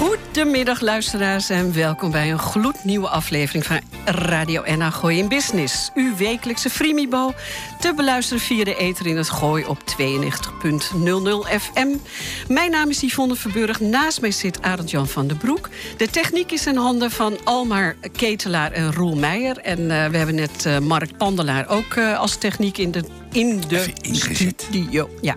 Goedemiddag luisteraars en welkom bij een gloednieuwe aflevering van Radio NH Gooi in Business. Uw wekelijkse Frimibo te beluisteren via de ether in het Gooi op 92.00 FM. Mijn naam is Yvonne Verburg, naast mij zit Arend-Jan van den Broek. De techniek is in handen van Almar Ketelaar en Roel Meijer. En uh, we hebben net uh, Mark Pandelaar ook uh, als techniek in de in de studio. Ja.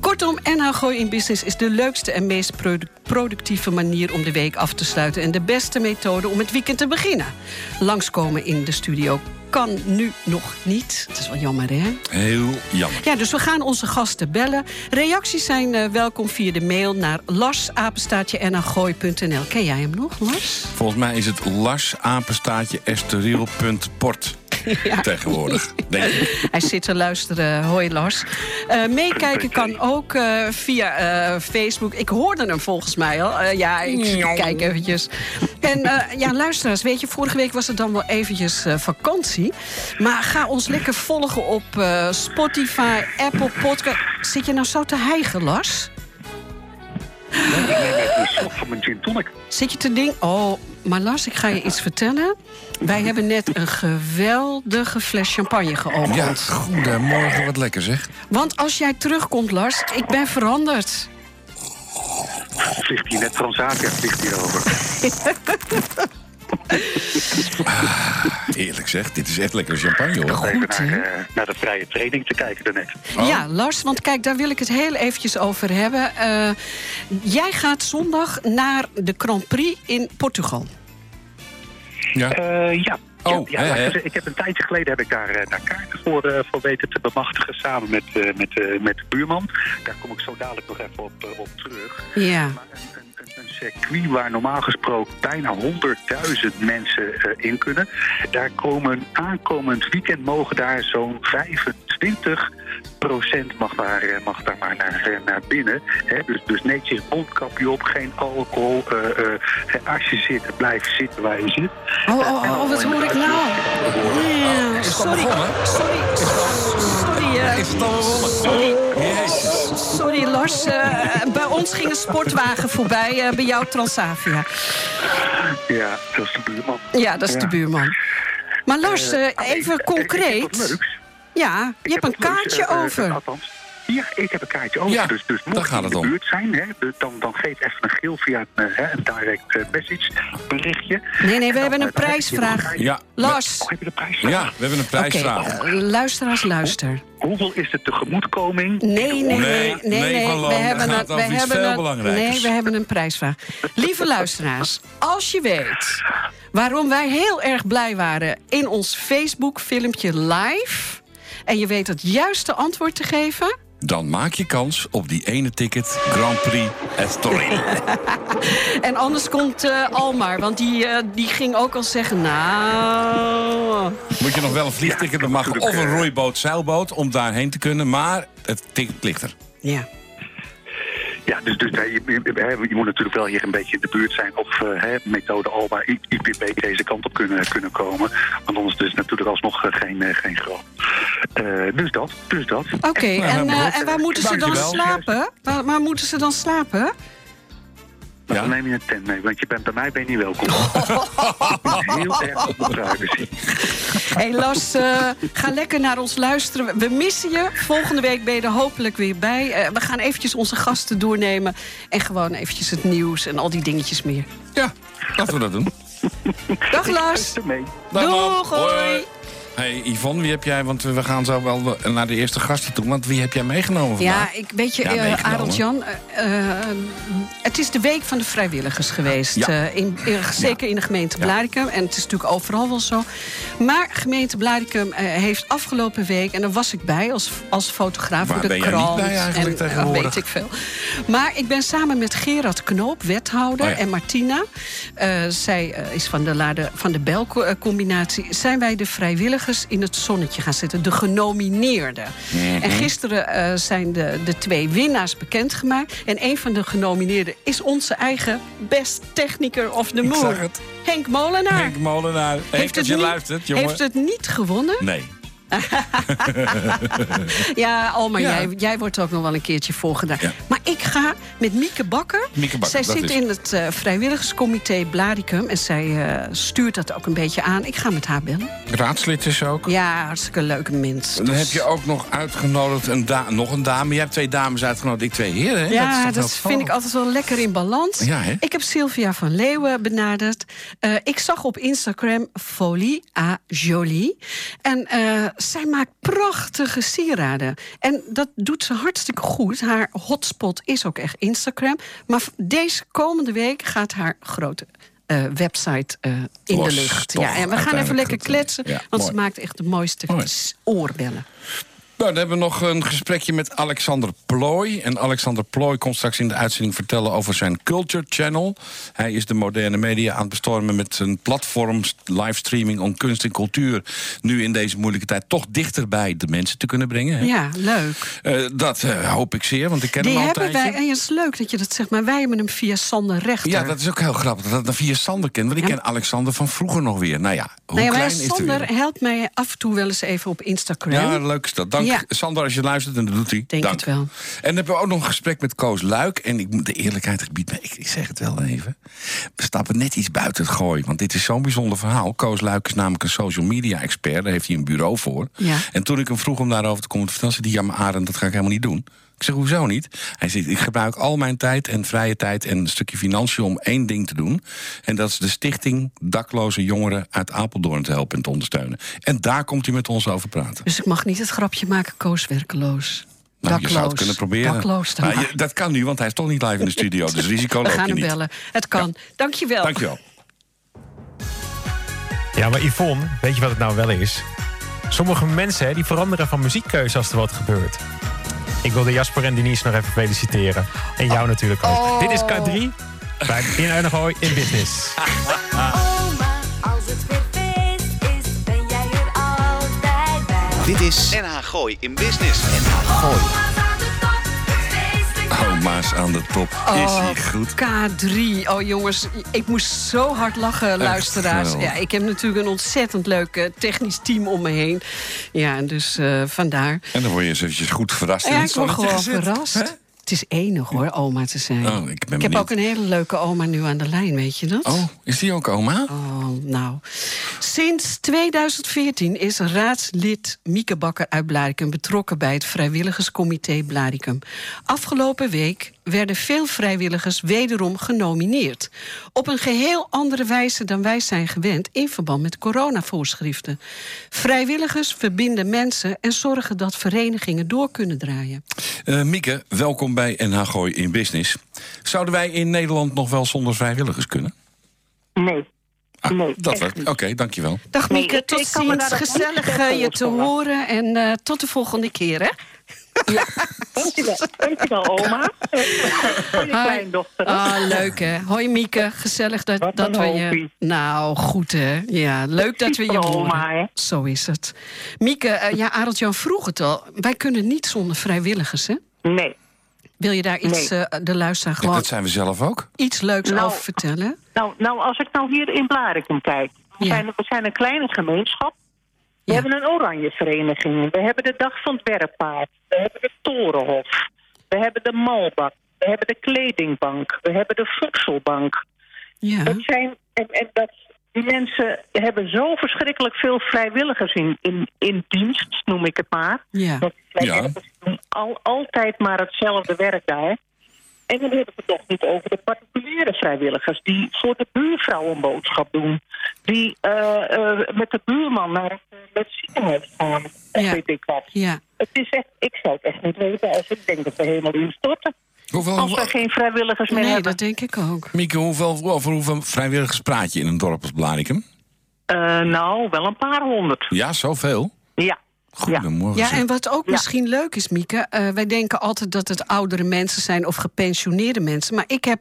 Kortom, NH Gooi in Business is de leukste en meest produ productieve manier om de week af te sluiten. En de beste methode om het weekend te beginnen. Langskomen in de studio kan nu nog niet. Het is wel jammer, hè? Heel jammer. Ja, dus we gaan onze gasten bellen. Reacties zijn uh, welkom via de mail naar larsapenstaatje.nl. Ken jij hem nog, Lars? Volgens mij is het larsapenstaatje.esteriel.port. Ja. Tegenwoordig, denk ik. Hij zit te luisteren. Hoi Lars. Uh, meekijken kan ook uh, via uh, Facebook. Ik hoorde hem volgens mij al. ja, ik kijk eventjes. En ja, luisteraars, weet je, vorige week was het dan wel eventjes vakantie. Maar ga ons lekker volgen op Spotify, Apple Podcast. Zit je nou zo te hijgen, Lars? Nee, ik slok van mijn gin tonic. Zit je te ding? Oh, maar Lars, ik ga je iets vertellen. Wij hebben net een geweldige fles champagne geopend. Ja, goedemorgen, wat lekker zeg. Want als jij terugkomt, Lars, ik ben veranderd. Vliegt hier net Transavia, vliegt hierover. Ah, eerlijk zeg, dit is echt lekker champagne hoor. Goed, even naar, uh, naar, de vrije training te kijken daarnet. Oh. Ja, Lars, want kijk, daar wil ik het heel eventjes over hebben. Uh, jij gaat zondag naar de Grand Prix in Portugal. Ja. Uh, ja. Oh, ja, ja, ja, ik heb een tijdje geleden heb ik daar, daar kaarten voor, uh, voor weten te bemachtigen samen met, uh, met, uh, met de buurman. Daar kom ik zo dadelijk nog even op, op terug. Ja. Maar een, een, een circuit waar normaal gesproken bijna 100.000 mensen in kunnen. Daar komen aankomend weekend mogen daar zo'n 25 procent mag daar, mag daar maar naar, naar binnen. He, dus, dus netjes mondkapje op, geen alcohol. Uh, uh, als je zit, blijf zitten waar je zit. Oh, oh, oh, oh wat hoor ik nou? Is sorry, sorry, sorry. Is het al begonnen? Sorry. Jezus. Sorry, Lars. bij ons ging een sportwagen voorbij, bij jou Transavia. Ja, dat is de buurman. Ja, dat is ja. de buurman. Maar Lars, even concreet. Ja, je ik hebt een kaartje uh, over. Uh, althans, ja, ik heb een kaartje over. Ja, dus dus mocht je in de om. buurt zijn, hè, dan, dan geef even een geel via een, uh, een direct message berichtje. Nee, nee, we hebben een prijsvraag. Ja. Lars. Oh, heb je de prijsvraag? Ja, we hebben een prijsvraag. Okay, luisteraars, luister. Hoeveel is de tegemoetkoming? Nee, nee, nee, nee, nee, nee, we hebben het, we hebben het, nee, we hebben een prijsvraag. Lieve luisteraars, als je weet waarom wij heel erg blij waren in ons Facebook-filmpje live en je weet het juiste antwoord te geven... Dan maak je kans op die ene ticket Grand Prix Estoril. en anders komt uh, Almar, want die, uh, die ging ook al zeggen... nou... Moet je nog wel een vliegticket bemachtigen of een roeiboot, zeilboot... om daarheen te kunnen, maar het ticket ligt er. Ja. Ja, dus, dus je, je, je, moet natuurlijk wel hier een beetje in de buurt zijn of uh, hè, methode Alba, IPB deze kant op kunnen, kunnen komen. Want anders is het natuurlijk alsnog geen, uh, geen groot. Uh, dus dat, dus dat. Oké, okay, en, en waar moeten ze dan slapen? Waar, waar moeten ze dan slapen? Ja? Dan neem je een tent mee, want je bent bij mij ben je niet welkom. Heel erg op de privacy. Hé hey Lars, uh, ga lekker naar ons luisteren. We missen je. Volgende week ben je er hopelijk weer bij. Uh, we gaan eventjes onze gasten doornemen. En gewoon eventjes het nieuws en al die dingetjes meer. Ja, laten we dat doen. Dag Lars. Mee. Doeg, hoi. Hey Yvonne, wie heb jij, want we gaan zo wel naar de eerste gasten toe. Want wie heb jij meegenomen vandaag? Ja, ik weet je, Ja, eh, meegenomen. Arend Jan, eh, eh, het is de week van de vrijwilligers geweest. Ja. in, in- zeker in de gemeente Ja. Blaricum. En het is natuurlijk overal wel zo. Maar gemeente Blaricum eh, heeft afgelopen week... en daar was ik bij als, als fotograaf Waar voor de krant. bij eigenlijk en, tegenwoordig? weet ik veel. Maar ik ben samen met Gerard Knoop, wethouder, Oh en Martina... zij is van de, Lade, van de Bel-combinatie... zijn wij de vrijwilligers in het zonnetje gaan zitten. De genomineerden. Mhm. En gisteren eh, zijn de, de twee winnaars bekendgemaakt. En een van de genomineerden is onze eigen best techniker of the moon. zag het. Henk Molenaar. Henk Molenaar. Je niet, luistert, jongen. heeft het niet gewonnen? Nee. Ja, Alma, Ja. Jij, jij wordt ook nog wel een keertje voorgedaan. Ja. Maar ik ga met Mieke Bakker. Mieke Bakker, zij zit is in het eh, vrijwilligerscomité Blaricum. En zij eh, stuurt dat ook een beetje aan. Ik ga met haar bellen. Raadslid is ook. Ja, hartstikke leuke mens. Dan heb je ook nog uitgenodigd een nog een dame. Je hebt twee dames uitgenodigd, ik twee heren. Hè? Ja, dat, vind ik altijd wel lekker in balans. Ja? Ik heb Sylvia van Leeuwen benaderd. Eh, ik zag op Instagram Folie à Jolie. En zij maakt prachtige sieraden. En dat doet ze hartstikke goed. Haar hotspot is ook echt Instagram. Maar deze komende week gaat haar grote eh, website eh, in de lucht. Ja, en we gaan even lekker kletsen. ja, want mooi. ze maakt echt de mooiste Mooi. oorbellen. Nou, dan hebben we nog een gesprekje met Alexander Plooi. En Alexander Plooi komt straks in de uitzending vertellen over zijn Culture Channel. Hij is de moderne media aan het bestormen met zijn platform livestreaming om kunst en cultuur. Nu in deze moeilijke tijd toch dichter bij de mensen te kunnen brengen. Hè? Ja, leuk. Eh, dat eh, hoop ik zeer, want ik ken Die hem al wij, en het is leuk dat je dat zegt, maar wij hebben hem via Sander Rechter. Ja, dat is ook heel grappig dat ik dat via Sander ken. Want ik Ja. ken Alexander van vroeger nog weer. Nou ja, hoe Nou ja, klein is de Sander helpt mij af en toe wel eens even op Instagram. Ja, leuk is dat. Dank Ja. Sander als je luistert en dat doet hij. Denk Dank. het wel. En dan hebben we ook nog een gesprek met Koos Luik. En ik moet de eerlijkheid gebied me, ik, ik zeg het wel even. We stappen net iets buiten het gooi. Want dit is zo'n bijzonder verhaal. Koos Luik is namelijk een social media expert. Daar heeft hij een bureau voor. Ja. En toen ik hem vroeg om daarover te komen te vertellen, zei hij: Ja, maar Arend, dat ga ik helemaal niet doen. Ik zeg, hoezo niet? Hij zegt, ik gebruik al mijn tijd en vrije tijd en een stukje financiën om één ding te doen. En dat is de stichting dakloze jongeren uit Apeldoorn te helpen en te ondersteunen. En daar komt hij met ons over praten. Dus ik mag niet het grapje maken, Koos werkeloos. Nou, Dakloos. je zou het kunnen proberen. Dakloos dan Maar je- dat kan nu, want hij is toch niet live in de studio. Dus risico We loop gaan je hem niet. bellen. Het kan. Dankjewel. Dankjewel. Ja, maar Yvonne, weet je wat het nou wel is? Sommige mensen hè, die veranderen van muziekkeuze als er wat gebeurt. Ik wilde Jasper en Denise nog even feliciteren. En jou natuurlijk ook. Oh. Dit is K3 bij In Uinegooi in Business. Oma, als het weer feest is, ben jij er altijd bij. Dit is NH Gooi in Business. NH Gooi. Oma's aan de top, het feest Oma's aan de top. Is hij goed? K3. Oh jongens, ik moest zo hard lachen, luisteraars. Ja, ik heb natuurlijk een ontzettend leuk eh, technisch team om me heen. Ja, dus eh, vandaar. En dan word je eens eventjes goed verrast. in Ja, het ik word gewoon gezet. verrast. Hè? Het is enig hoor, oma te zijn. Oh, ik ben heb ook een hele leuke oma nu aan de lijn, weet je dat? Oh, is die ook oma? Oh, nou. Sinds 2014 is raadslid Mieke Bakker uit Blaricum betrokken bij het vrijwilligerscomité Blaricum. Afgelopen week werden veel vrijwilligers wederom genomineerd. Op een geheel andere wijze dan wij zijn gewend in verband met coronavoorschriften. Vrijwilligers verbinden mensen en zorgen dat verenigingen door kunnen draaien. Eh, Mieke, welkom bij NH Gooi in Business. Zouden wij in Nederland nog wel zonder vrijwilligers kunnen? Nee. Ah, Nee, dat. Oké, dankjewel. Dag Nee, Mieke, ik- tot ziens. niet Gezellig eh, je te horen en eh, tot de volgende keer, hè? Dankjewel, dankjewel oma. Je kleindochter. Ah, leuk hè. Hoi Mieke, gezellig dat, Wat dat we je... Nou, goed hè. Ja, leuk dat we je Super oma, horen. hè. Zo is het. Mieke, eh, ja, Arendt-Jan vroeg het al. Wij kunnen niet zonder vrijwilligers, hè? Nee. Wil je daar iets, Nee. eh, de luisteraar Ja, gewoon dat zijn we zelf ook. iets leuks Nou, over vertellen? Nou, nou, als ik nou hier in Blarikum kijk. We, Ja. zijn, we zijn een kleine gemeenschap. We Ja. hebben een oranje vereniging. We hebben de Dag van het Werkpaard. We hebben de Torenhof. We hebben de Malbak. We hebben de Kledingbank. We hebben de Voedselbank. Ja. Het zijn, en, en dat, die mensen hebben zo verschrikkelijk veel vrijwilligers in, in, in dienst, noem ik het maar. Ja. Dat vrijwilligers doen al, altijd maar hetzelfde werk daar. En dan hebben we het toch niet over de particuliere vrijwilligers... die voor de buurvrouw een boodschap doen. Die eh, eh, met de buurman naar het met ziekenhuis gaan. Of Ja. weet ik wat. Ja. Het is echt, ik zou het echt niet weten als ik denk dat we helemaal instorten. Hoeveel, Als we geen vrijwilligers meer Nee, hebben. dat denk ik ook. Mieke, hoeveel, over hoeveel vrijwilligers praat je in een dorp als Blarikum? Eh, nou, wel een paar honderd. Ja, zoveel. Ja. Goedemorgen. Ja, en wat ook Ja. misschien leuk is, Mieke... eh, wij denken altijd dat het oudere mensen zijn of gepensioneerde mensen. Maar ik heb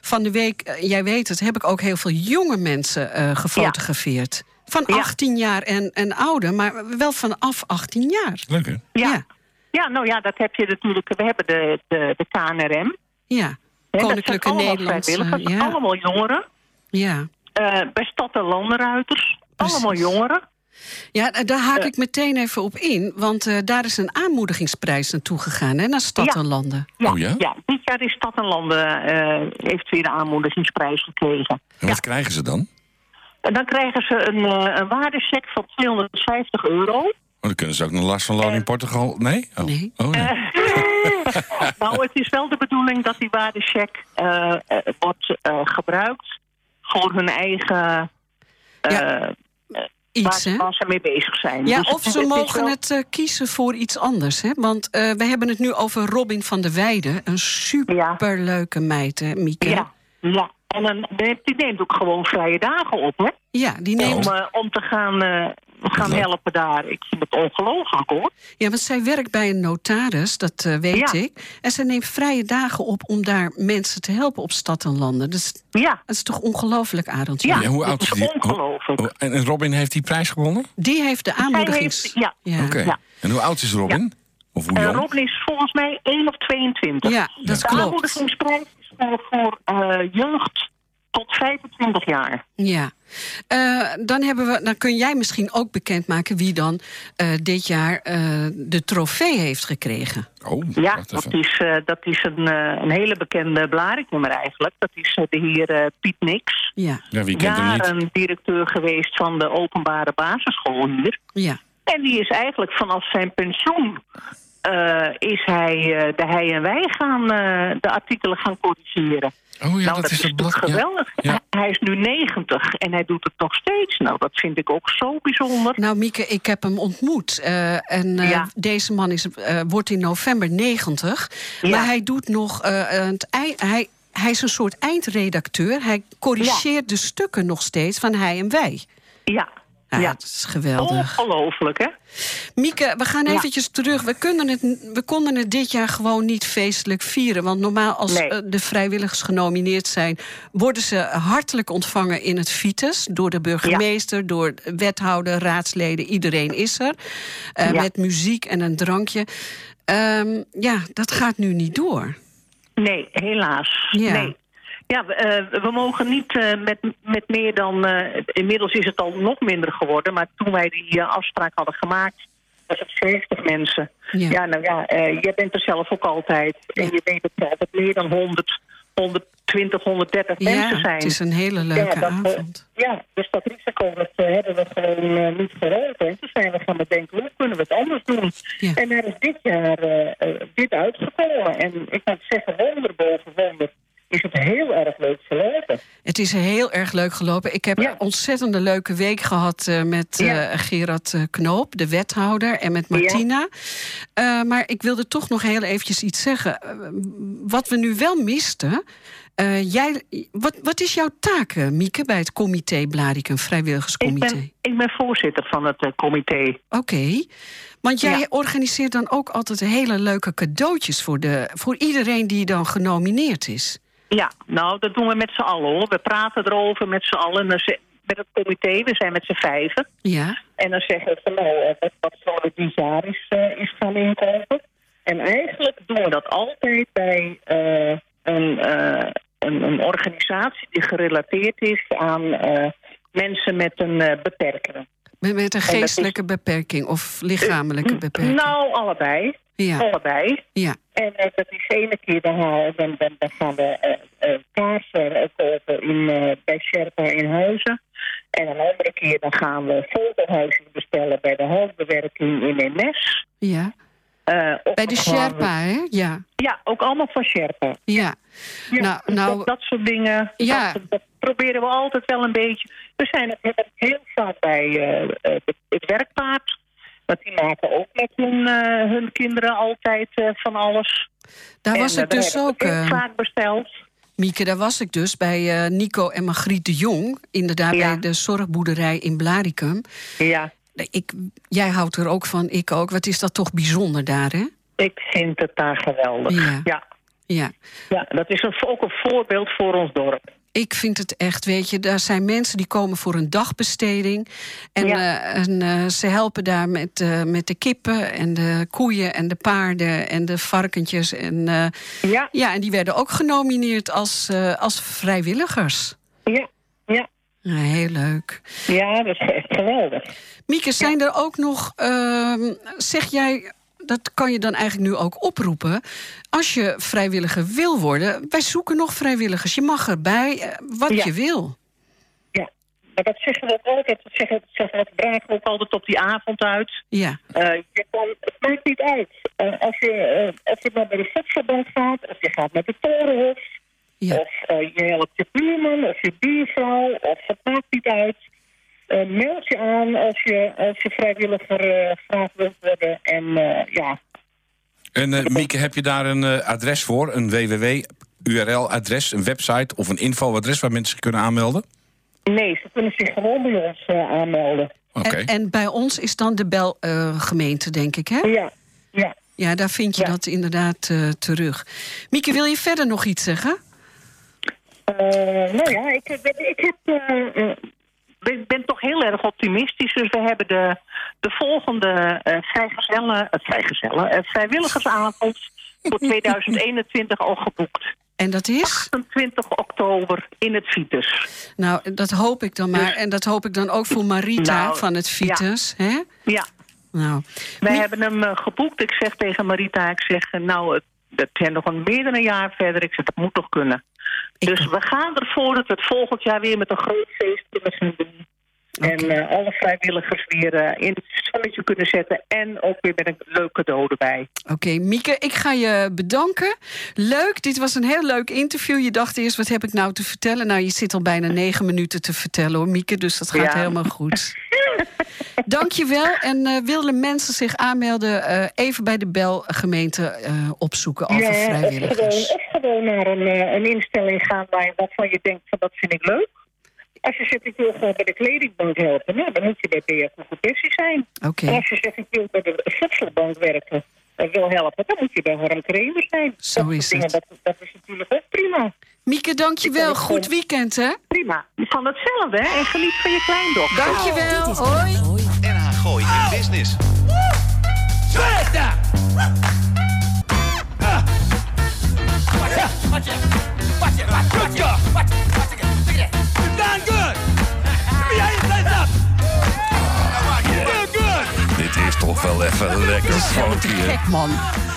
van de week, eh, jij weet het... heb ik ook heel veel jonge mensen eh, gefotografeerd. Van Ja. 18 jaar en, en ouder, maar wel vanaf 18 jaar. Leuk, hè? Ja. Ja. ja. nou ja, dat heb je natuurlijk. We hebben de, de, de KNRM. Ja, dat Koninklijke zijn allemaal Nederlandse... vrijwilligers, Ja, allemaal jongeren. ja. Eh, bij Stad en Landenruiters, allemaal jongeren. ja, eh, daar haak ik meteen even op in. Want eh, daar is een aanmoedigingsprijs naartoe gegaan, hè, naar Stad Ja. en Landen. Oh ja? Ja, dit jaar is Stad en Landen eh, heeft weer de aanmoedigingsprijs gekregen. En wat krijgen ze dan? En dan krijgen ze een, eh een waardecheck van 250 euro. Oh, dan kunnen ze ook naar Lars van Loon in Portugal. Nee? Oh, Nee. Oh, nee. nou, het is wel de bedoeling dat die waardecheck eh, eh, wordt eh, gebruikt voor hun eigen... eh, Ja, Iets, waar, hè? waar ze mee bezig zijn. Ja, Dus of ze mogen wel- het eh, kiezen voor iets anders. Hè? Want eh, we hebben het nu over Robin van der Weijden. Een superleuke meid, hè, Mieke? Ja, ja. En dan, die neemt ook gewoon vrije dagen op, hè? Ja, die neemt... Om, eh, om te gaan, eh, gaan helpen daar. Ik vind het ongelooflijk, hoor. Ja, want zij werkt bij een notaris, dat eh, weet Ja. ik. En zij neemt vrije dagen op om daar mensen te helpen op stad en landen. Dus Ja, dat is toch ongelooflijk, Arendt? ja. Ja, hoe oud is die? ongelooflijk. Oh, en, en Robin heeft die prijs gewonnen? Die heeft de aanmoedigings... heeft- ja. ja. Oké. Ja. En hoe oud is Robin? Of hoe jong? Robin is volgens mij 1 of 22. Ja, dat de klopt. aanmoedigingsprijs is voor, voor eh, jeugd tot 25 jaar. Ja. Eh, dan, hebben we, dan kun jij misschien ook bekendmaken wie dan eh, dit jaar eh, de trofee heeft gekregen. Oh, Ja, wacht dat is, eh, dat is een, eh, een hele bekende Blariknummer eigenlijk. Dat is de heer eh, Piet Nix. Ja, Ja, wie kent hem niet? Directeur geweest van de openbare basisschool hier. ja. En die is eigenlijk vanaf zijn pensioen... eh, is hij eh, de hij en wij gaan eh, de artikelen gaan corrigeren. Oh ja, nou, dat, dat is is het blad. toch Ja. geweldig. Ja. Hij is nu 90 en hij doet het nog steeds. Nou, dat vind ik ook zo bijzonder. Nou, Mieke, ik heb hem ontmoet. eh, en eh, Ja. deze man is, eh, wordt in november 90. Ja. Maar hij doet nog eh, het ei- hij, hij is een soort eindredacteur. Hij corrigeert de stukken nog steeds van hij en wij. Ja, Ja, ja. Dat is geweldig. Ongelooflijk, hè? Mieke, we gaan Ja. eventjes terug. We, kunnen het, we konden het dit jaar gewoon niet feestelijk vieren. Want normaal als Nee. eh, de vrijwilligers genomineerd zijn... worden ze hartelijk ontvangen in het Vitus. Door de burgemeester, door de wethouder, raadsleden. Iedereen is er. Eh, Ja. Met muziek en een drankje. Ehm, ja, dat gaat nu niet door. Nee, helaas. Ja. Nee. Ja, we, eh, we mogen niet eh, met, met meer dan... eh, inmiddels is het al nog minder geworden. Maar toen wij die afspraak hadden gemaakt... was het 50 mensen. Ja. Ja, nou ja, jij bent er zelf ook altijd. En je weet dat altijd meer dan 100, 120, 130 Ja, mensen zijn. het is een hele leuke ja, dat, avond. ja, dus dat risico dat, hebben we gewoon niet. En toen zijn we gaan bedenken, hoe kunnen we het anders doen? Ja. En daar is dit jaar dit uitgekomen. En ik moet zeggen, wonder boven wonder is het heel erg leuk verlopen. Het is heel erg leuk gelopen. Ik heb Ja. een ontzettende leuke week gehad eh, met eh. Gerard eh, Knoop, de wethouder, en met Martina. Maar ik wilde toch nog heel eventjes iets zeggen. Wat we nu wel misten. jij, wat, wat is jouw taak, Mieke, bij het comité Blarikum, Ik vrijwilligerscomité? ben, ik ben voorzitter van het comité. Oké. Want jij Ja. organiseert dan ook altijd hele leuke cadeautjes voor, de, voor iedereen die dan genomineerd is. Ja, nou, dat doen we met z'n allen hoor. We praten erover met z'n allen. En dan ze- Met het comité, we zijn met z'n vijven. Ja, En dan zeggen we van nou, eh, wat, zullen we dit jaar is, eh, is gaan inkopen. En eigenlijk doen we dat altijd bij eh, een, eh, een, een organisatie die gerelateerd is aan eh, mensen met een eh, beperking. met, met een is- geestelijke beperking of lichamelijke beperking. Nou, allebei. Ja, Allebei. ja. En eh, dat is de ene keer dan, halen- dan, dan, dan gaan we eh, eh, kaarsen eh, kopen in, eh, bij Sherpa in Huizen. En een andere keer dan gaan we fotohuisjes bestellen bij de hoofdbewerking in MS. ja. Eh, Bij de Sherpa, hè? Ja, Ja, ook allemaal van Sherpa. ja. Ja, Nou, dus nou- dat, dat soort dingen, Ja. dat, dat proberen we altijd wel een beetje... We zijn heel vaak bij eh, eh, het werkpaard. Want die maken ook met hun, eh, hun kinderen altijd eh, van alles. Daar was En, ik eh, dus ook, ik eh, vaak besteld. Mieke, daar was ik dus bij eh, Nico en Margriet de Jong. Inderdaad, Ja. bij de zorgboerderij in Blaricum. Ja, Ik, jij houdt er ook van, ik ook. Wat is dat toch bijzonder daar, hè? ik vind het daar geweldig. Ja. ja. Ja. Ja, dat is een, ook een voorbeeld voor ons dorp. Ik vind het echt, weet je, daar zijn mensen die komen voor een dagbesteding. En, Ja. eh, en eh, ze helpen daar met, eh, met de kippen en de koeien en de paarden en de varkentjes. En, Ja, ja, en die werden ook genomineerd als, als vrijwilligers. ja, ja. Ja, heel leuk. Ja, dat is echt geweldig. Mieke, zijn er ook nog, ehm, zeg jij, dat kan je dan eigenlijk nu ook oproepen. Als je vrijwilliger wil worden, wij zoeken nog vrijwilligers. Je mag erbij, eh, wat Ja. je wil. Ja, maar dat zeggen we ook altijd. Dat zeggen, dat zeggen we, dragen ook altijd op die avond uit. Ja. Eh, je kan, het maakt niet uit. Eh, als, je, eh, als je maar bij de voedselbank gaat, of je gaat naar de torenhof... Ja. of je helpt je buurman of je buurvrouw, of het maakt niet uit. Eh, meld je aan als je, als je vrijwilliger eh graag wilt worden. En eh, ja, En eh, Mieke, heb je daar een eh, adres voor? Een www-URL-adres, een website of een info-adres waar mensen zich kunnen aanmelden? nee, ze kunnen zich gewoon bij ons eh, aanmelden. Oké. En, en bij ons is dan de Bel eh, gemeente, denk ik, hè? Ja, ja. Ja, daar vind je Ja. dat inderdaad eh, terug. Mieke, wil je verder nog iets zeggen? Eh, nou ja, ik, heb, eh, eh, ik ben toch heel erg optimistisch. Dus we hebben de, de volgende eh vrijgezellen, eh, vrijgezellen, eh, vrijwilligersavond voor 2021 al geboekt. En dat is? 28 oktober in het Vitus. Nou, dat hoop ik dan maar. En dat hoop ik dan ook voor Marita Nou, van het Vitus. Hè? Ja, Nou, wij hebben hem eh, geboekt. Ik zeg tegen Marita, ik zeg, eh, nou, het, het zijn nog een meer dan een jaar verder. Ik zeg, dat moet toch kunnen. Dus we gaan ervoor dat we het volgend jaar weer met een groot feest kunnen gaan doen. En eh, alle vrijwilligers weer eh, in het zonnetje kunnen zetten. En ook weer met een leuk cadeau erbij. Oké, Mieke, ik ga je bedanken. Leuk, dit was een heel leuk interview. Je dacht eerst, wat heb ik nou te vertellen? Nou, je zit al bijna negen minuten te vertellen hoor, Mieke. Dus dat gaat Ja. helemaal goed. Dank je wel. En eh, willen mensen zich aanmelden, even bij de Bel gemeente eh, opzoeken over of, gewoon, vrijwilligers. of gewoon naar een, een instelling gaan waarvan je denkt van dat vind ik leuk. Als je zegt ik wil gewoon bij de kledingbank helpen, nou, dan moet je bij BF Professie zijn. Oké, En als je zegt ik wil bij de voedselbank werken en wil helpen, dan moet je bij Harm Kremer zijn. Zo Dat is dingen, het. Dat, dat is natuurlijk ook prima. Mieke, dank je wel. Ik kan het Goed gewoon- weekend, hè? Prima. Van hetzelfde, hè? En geniet van je kleindochter. Dank je wel. Dit is Hoi. Gooi. NH Gooi in Business. Dit is toch wel even lekker funky? Gek, man.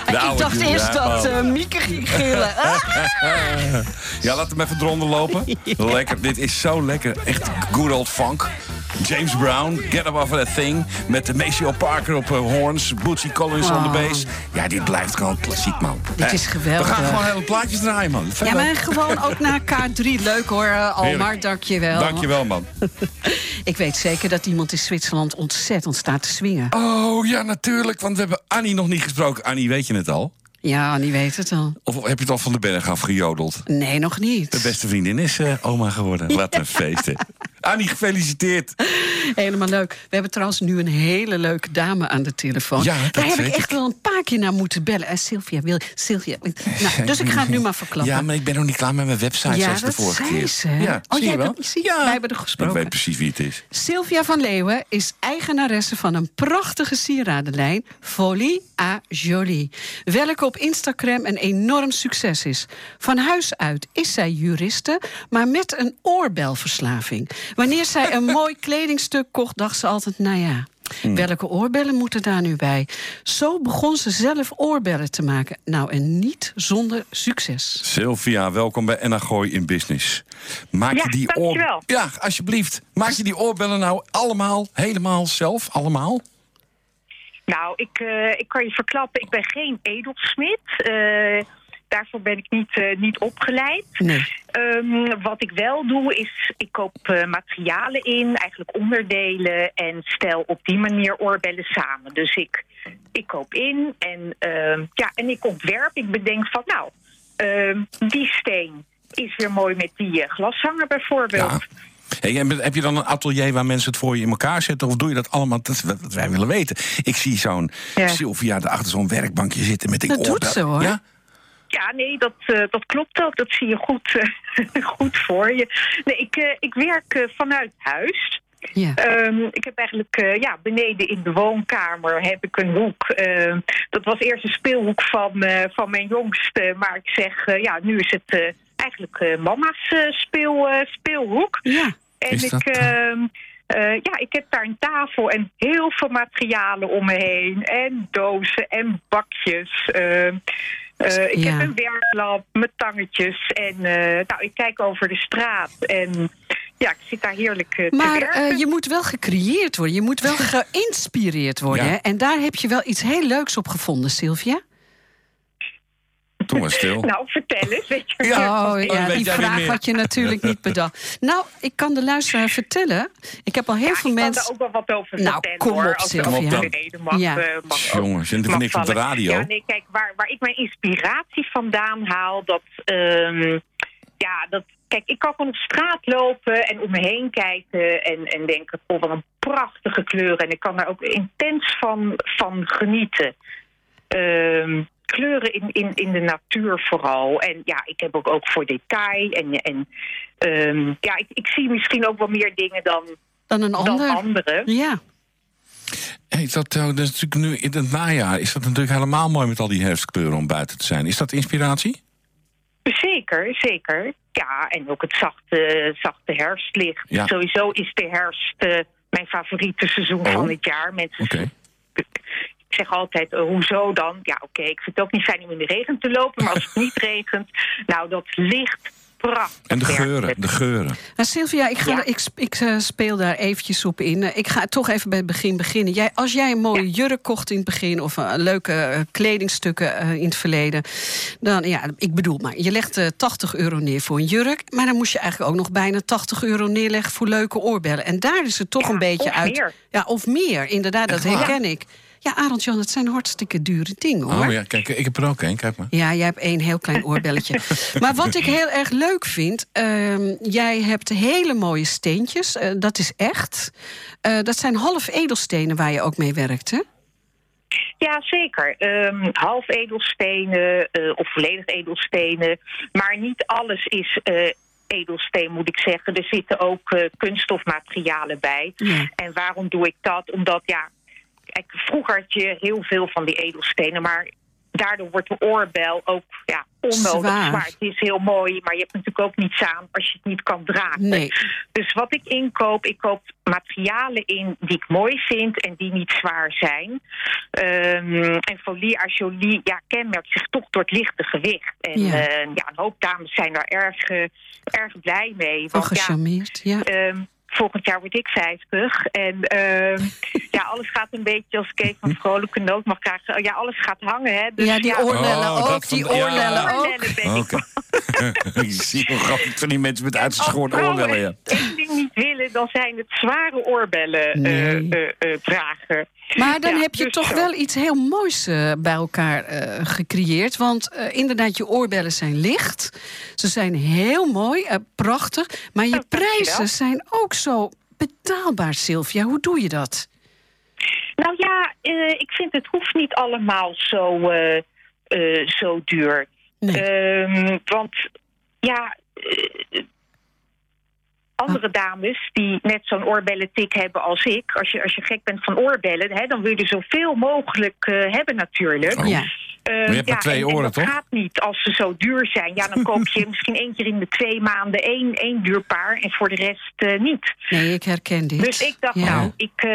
Ik dacht eerst dat man. eh, Mieke ging gillen. Ja, laat hem even eronder lopen. Lekker, dit is zo lekker. Echt good old funk. James Brown, Get Up Off That Thing. Met de Maceo Parker op eh, horns. Bootsy Collins on the Oh. bass. Ja, dit blijft gewoon klassiek, man. Dit Hè? is geweldig. We gaan gewoon hele plaatjes draaien, man. Veel Ja, maar gewoon ook naar K3. Leuk hoor, eh, Almar. Heerlijk. Dank je wel. Dank je wel, man. Ik weet zeker dat iemand in Zwitserland ontzettend staat te swingen. Oh, ja, natuurlijk. Want we hebben Annie nog niet gesproken. Annie, weet je het al? Ja, Annie weet het al. Of heb je het al van de berg afgejodeld? Nee, nog niet. De beste vriendin is eh, oma geworden. Wat een feest, hè. Annie, gefeliciteerd. Helemaal leuk. We hebben trouwens nu een hele leuke dame aan de telefoon. Ja, dat Daar heb ik echt wel een paar keer naar moeten bellen. En Sylvia wil. Sylvia. Nou, dus ik ga het nu maar verklappen. Ja, maar ik ben nog niet klaar met mijn website Ja, zoals de vorige zei keer. ze? Ja, Oh, zie jij je wel? zie je, wij hebben er gesproken. Ik weet precies wie het is. Sylvia van Leeuwen is eigenaresse van een prachtige sieradenlijn, Folie à Jolie. Welke op Instagram een enorm succes is. Van huis uit is zij juriste, maar met een oorbelverslaving. Wanneer zij een mooi kledingstuk kocht, dacht ze altijd: nou ja. Hmm. Welke oorbellen moeten daar nu bij? Zo begon ze zelf oorbellen te maken. Nou, en niet zonder succes. Sylvia, welkom bij Enna Gooi in Business. Maak Ja, je die dankjewel. Ja, alsjeblieft. Maak je die oorbellen nou allemaal, helemaal zelf? Allemaal? Nou, ik, eh, ik kan je verklappen, ik ben geen edelsmid. Eh, daarvoor ben ik niet, eh, niet opgeleid. Nee. Ehm, wat ik wel doe is, ik koop eh, materialen in, eigenlijk onderdelen... en stel op die manier oorbellen samen. Dus ik, ik koop in en, ehm, ja, en ik ontwerp. Ik bedenk van, nou, ehm, die steen is weer mooi met die eh, glashanger bijvoorbeeld. Ja. Hey, heb je dan een atelier waar mensen het voor je in elkaar zetten? Of doe je dat allemaal? Dat wij willen weten. Ik zie zo'n Ja. Sylvia achter zo'n werkbankje zitten met die Dat doet ze, hoor. Ja? Ja, nee, dat, eh, dat klopt ook. Dat zie je goed, eh, goed voor je. Nee, ik, eh, ik werk eh, vanuit huis. Ja. Ehm, ik heb eigenlijk eh, ja, beneden in de woonkamer heb ik een hoek. Ehm, dat was eerst een speelhoek van, eh, van mijn jongste. Maar ik zeg, ja, nu is het eh, eigenlijk eh, mama's eh, speel, eh, speelhoek. ja. En Is ik, dat, eh, ehm, eh, ja, ik heb daar een tafel en heel veel materialen om me heen. En dozen en bakjes. Eh, ik Ja. heb een werklamp met tangetjes. En eh, nou, ik kijk over de straat. En ja, ik zit daar heerlijk te Maar werken. eh, je moet wel gecreëerd worden. Je moet wel geïnspireerd worden. Ja. En daar heb je wel iets heel leuks op gevonden, Sylvia. Doe maar stil. Nou, vertel eens. Weet je Ja. Oh ja, weet die vraag had je natuurlijk niet bedacht. Nou, ik kan de luisteraar vertellen. Ik heb al heel Ja, veel ik kan mensen. daar ook wel wat over Nou, vertellen, kom hoor. op, Als Sylvia. mag, Ja. eh, mag Jongens, je mag niks op de radio. Ja, nee, kijk, waar, waar ik mijn inspiratie vandaan haal, dat... ehm, ja, dat... Kijk, ik kan gewoon op straat lopen en om me heen kijken en, en denken, oh, wat een prachtige kleuren. En ik kan daar ook intens van, van genieten. Ehm, kleuren in, in, in de natuur vooral. En ja, ik heb ook, ook voor detail. En, en ehm, ja, ik, ik zie misschien ook wel meer dingen dan, Dan een dan ander. anderen. Ja. Hey, dat, eh, dat is natuurlijk nu in het najaar is dat natuurlijk helemaal mooi met al die herfstkleuren om buiten te zijn. Is dat inspiratie? Zeker, zeker. Ja, en ook het zachte, zachte herfstlicht. Ja. Sowieso is de herfst eh, mijn favoriete seizoen Oh. van het jaar. Mensen Oké. Ik zeg altijd, eh, hoezo dan? Ja, oké, ik vind het ook niet fijn om in de regen te lopen, maar als het niet regent, nou, dat licht prachtig. En de geuren, de geuren. Nou, Sylvia, ik, ga, Ja. ik, ik eh, speel daar eventjes op in. Eh, Ik ga toch even bij het begin beginnen. Jij, als jij een mooie jurk kocht in het begin... of leuke kledingstukken eh, in het verleden... dan, ja, ik bedoel maar, je legt eh, 80 euro neer voor een jurk... maar dan moest je eigenlijk ook nog bijna 80 euro neerleggen... voor leuke oorbellen. En daar is het toch Ja, een beetje of uit... meer. Ja, of meer, inderdaad, dat waar? herken ik. Ja, Arend Jan, het zijn hartstikke dure dingen, hoor. Oh ja, kijk, ik heb er ook een. Kijk maar. Ja, jij hebt één heel klein oorbelletje. maar wat ik heel erg leuk vind... ehm, jij hebt hele mooie steentjes. eh, dat is echt. Eh, dat zijn half edelstenen waar je ook mee werkt, hè? Ja, zeker. Ehm, half edelstenen eh, of volledig edelstenen. Maar niet alles is eh, edelsteen, moet ik zeggen. Er zitten ook eh, kunststofmaterialen bij. Ja. En waarom doe ik dat? Omdat, ja, kijk, vroeger had je heel veel van die edelstenen, maar daardoor wordt de oorbel ook ja, onnodig Zwaar. zwaar. Het is heel mooi, maar je hebt natuurlijk ook niets aan als je het niet kan dragen. Nee. Dus wat ik inkoop, ik koop materialen in die ik mooi vind en die niet zwaar zijn. Ehm, en folie à jolie ja, kenmerkt zich toch door het lichte gewicht. En Ja. ja, ja een hoop dames zijn daar erg, eh, erg blij mee. Want ja, gecharmeerd, ja. Volgend jaar word ik 50. En ehm, ja, alles gaat een beetje als Kees van Vrolijke Noot mag krijgen. Ja, alles gaat hangen, hè. Dus ja, die oorlellen Oh, ook, die ja. oorlellen ook. oorlellen ik zie wel grappig van die mensen met uitgeschoren Als oorlellen. Ja. één ding niet willen, dan zijn het zware oorbellen eh, Nee. eh, eh, dragen. Maar dan Ja, heb je dus toch zo. wel iets heel moois eh, bij elkaar eh, gecreëerd. Want eh, inderdaad, je oorbellen zijn licht. Ze zijn heel mooi, prachtig. Maar je Oh, prijzen zijn ook zo betaalbaar, Sylvia. Hoe doe je dat? Nou ja, ik vind het hoeft niet allemaal zo, zo duur. Nee. Ehm, want ja, andere dames die net zo'n oorbellentik hebben als ik. Als je, als je gek bent van oorbellen, hè, dan wil je er zoveel mogelijk eh, hebben natuurlijk. Oh. Ja. Eh, je hebt maar twee en, en oren, dat toch? gaat niet als ze zo duur zijn. Ja, dan koop je misschien één keer in de twee maanden één, één duur paar en voor de rest eh, niet. Nee, ik herken dit. Dus ik dacht, Ja. nou, ik,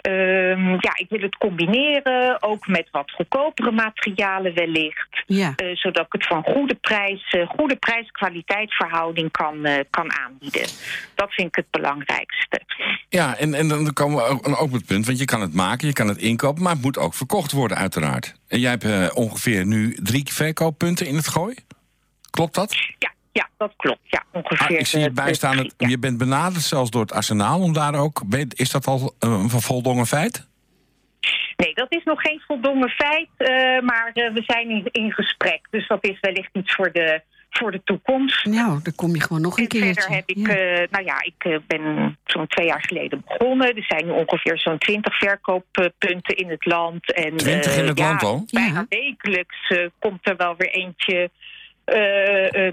eh, Ehm, ja, ik wil het combineren, ook met wat goedkopere materialen wellicht. Ja. Eh, zodat ik het voor een goede prijs, eh, goede prijs-kwaliteitsverhouding kan, eh, kan aanbieden. Dat vind ik het belangrijkste. Ja, en, en dan komen we ook, ook op het punt, want je kan het maken, je kan het inkopen, maar het moet ook verkocht worden, uiteraard. En jij hebt ongeveer nu drie verkooppunten in het gooi. Klopt dat? Ja, ja dat klopt. Ja, ongeveer. Ah, ik zie eh, het bijstaan, het, ja. je bent benaderd zelfs door het arsenaal om daar ook. Is dat al eh, een voldongen feit? Nee, dat is nog geen voldongen feit, eh, maar eh, we zijn in, in gesprek. Dus dat is wellicht iets voor de, voor de toekomst. Nou, dan kom je gewoon nog een En keertje. verder heb ik, Ja. eh, nou ja, ik eh, ben zo'n twee jaar geleden begonnen. Er zijn nu ongeveer zo'n twintig verkooppunten in het land. En, 20 in eh, het ja, land al? Bijna Ja. wekelijks eh, komt er wel weer eentje eh, eh,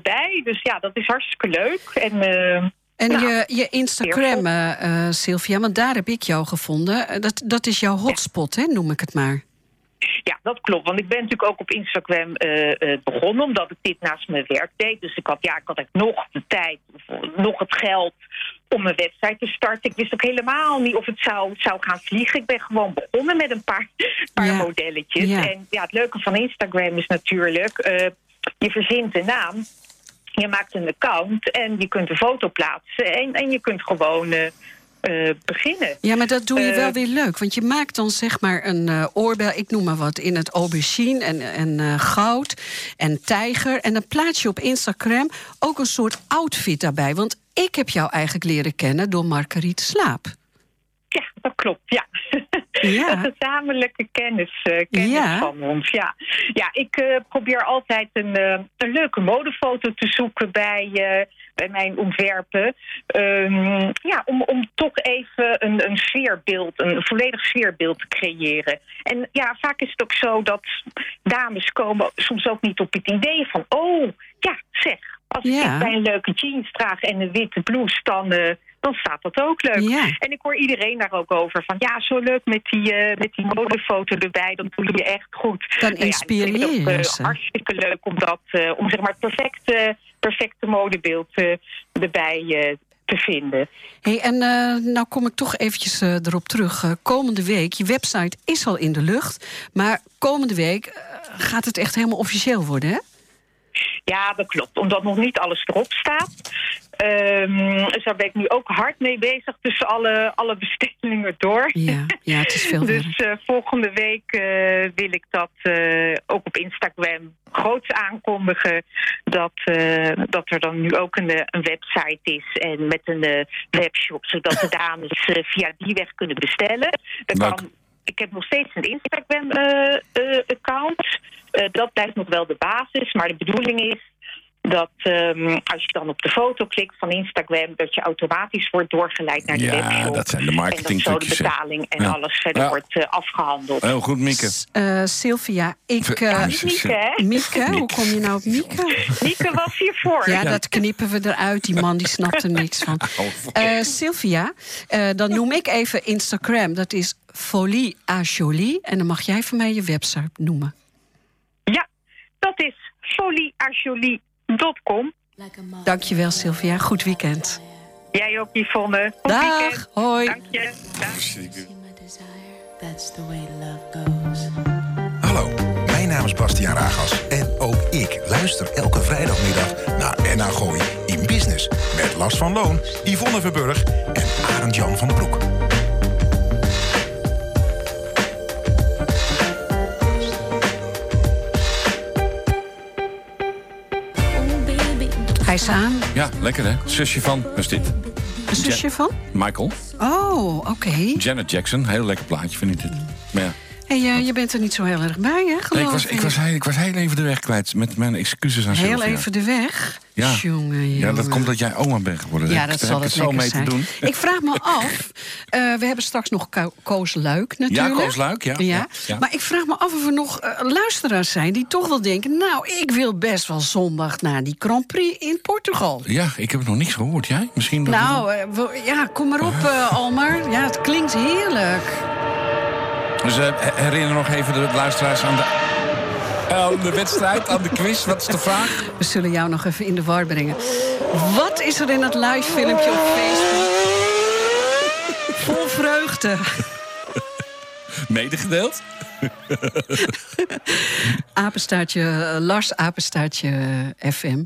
bij. Dus ja, dat is hartstikke leuk. En eh, En Nou, je, je Instagram, eh, eh, Sylvia, want daar heb ik jou gevonden. Eh, Dat, dat is jouw hotspot, hè, noem ik het maar. Ja, dat klopt. Want ik ben natuurlijk ook op Instagram eh, eh, begonnen, omdat ik dit naast mijn werk deed. Dus ik had, ja, ik had echt nog de tijd, nog het geld om een website te starten. Ik wist ook helemaal niet of het zou, zou gaan vliegen. Ik ben gewoon begonnen met een paar, paar Ja. modelletjes. Ja. En ja, het leuke van Instagram is natuurlijk, eh, je verzint een naam. Je maakt een account en je kunt een foto plaatsen. En, en je kunt gewoon eh, eh, beginnen. Ja, maar dat doe je Eh, wel weer leuk. Want je maakt dan zeg maar een oorbel, ik noem maar wat, in het aubergine en, en goud en tijger. En dan plaats je op Instagram ook een soort outfit daarbij. Want ik heb jou eigenlijk leren kennen door Marguerite Slaap. Ja, dat klopt, ja. Ja. Een gezamenlijke kennis, eh, kennis Ja. van ons, ja. Ja, ik eh, probeer altijd een, eh, een leuke modefoto te zoeken bij, bij mijn ontwerpen. Ehm, ja, om, om toch even een, een sfeerbeeld, een volledig sfeerbeeld te creëren. En ja, vaak is het ook zo dat dames komen soms ook niet op het idee van... oh, ja, zeg, als Ja. ik bij een leuke jeans draag en een witte blouse... dan, dan staat dat ook leuk. Ja. En ik hoor iedereen daar ook over van... ja, zo leuk met die, eh, met die modefoto erbij, dan doe je je echt goed. Dan Nou inspireer ik vind het ook, je eh, hartstikke leuk om, dat, eh, om zeg maar het perfecte, perfecte modebeeld erbij te vinden. Hey, en nou kom ik toch eventjes erop terug. Komende week, je website is al in de lucht. Maar komende week gaat het echt helemaal officieel worden, hè? Ja, dat klopt. Omdat nog niet alles erop staat. Ehm dus daar ben ik nu ook hard mee bezig tussen alle, alle bestellingen door. Ja, ja het is veel. Dus eh, volgende week eh, wil ik dat eh, ook op Instagram groots aankondigen. Dat, eh, dat er dan nu ook een, een website is en met een eh, webshop. Zodat de dames eh, via die weg kunnen bestellen. Dan Leuk. kan, ik heb nog steeds een Instagram-account. dat blijft nog wel de basis. Maar de bedoeling is dat ehm, als je dan op de foto klikt van Instagram... dat je automatisch wordt doorgeleid naar de Ja, webshop. dat zijn de En dat zo de betaling en Ja. alles verder Ja. wordt eh, afgehandeld. Heel goed, Mieke. S- eh, Sylvia, ik... eh, Niet Mieke, hè? Mieke, hoe kom je nou op Mieke? Mieke was hiervoor. Ja, dat knippen we eruit. Die man die snapt er niks van. Eh, Sylvia, eh, dan noem ik even Instagram. Dat is Folie à Jolie. En dan mag jij voor mij je website noemen. Ja, dat is folieajolie.com. Dankjewel, Sylvia. Goed weekend. Jij ook, Yvonne. Goed Dag, weekend. hoi. Dank je. Dag. Hallo, mijn naam is Bastiaan Ragas en ook ik luister elke vrijdagmiddag naar NA Gooi in Business met Lars van Loon, Yvonne Verburg en Arend Jan van den Broek. Aan. Ja, lekker hè? Zusje van, wat is dit? Een zusje van? Michael. Oh, oké. Janet Jackson, heel lekker plaatje vind ik dit. Maar ja. Hey, eh, je bent er niet zo heel erg bij, hè, geloof Nee, ik, was, ik, was heel, ik was heel even de weg kwijt. Met mijn excuses aan Heel Sylvia. even de weg. Ja. Jongen, Ja, dat komt dat jij oma bent geworden. Ja, dat zal het het zo mee zijn. te doen. Ik vraag me af, eh, we hebben straks nog Ko- Koos Luik natuurlijk. Ja, Koos Luik, ja. Ja, ja. Maar ik vraag me af of er nog eh, luisteraars zijn die toch wel denken... nou, ik wil best wel zondag naar die Grand Prix in Portugal. Ja, ik heb nog niks gehoord. Jij? Misschien dat Nou, eh, ja, kom maar op, Almar. Ja, het klinkt heerlijk. Dus eh, herinner nog even de luisteraars aan de, aan de wedstrijd, aan de quiz. Wat is de vraag? We zullen jou nog even in de war brengen. Wat is er in het live filmpje op Facebook? Vol vreugde. medegedeeld? Apenstaartje, eh, Lars Apenstaartje eh, FM.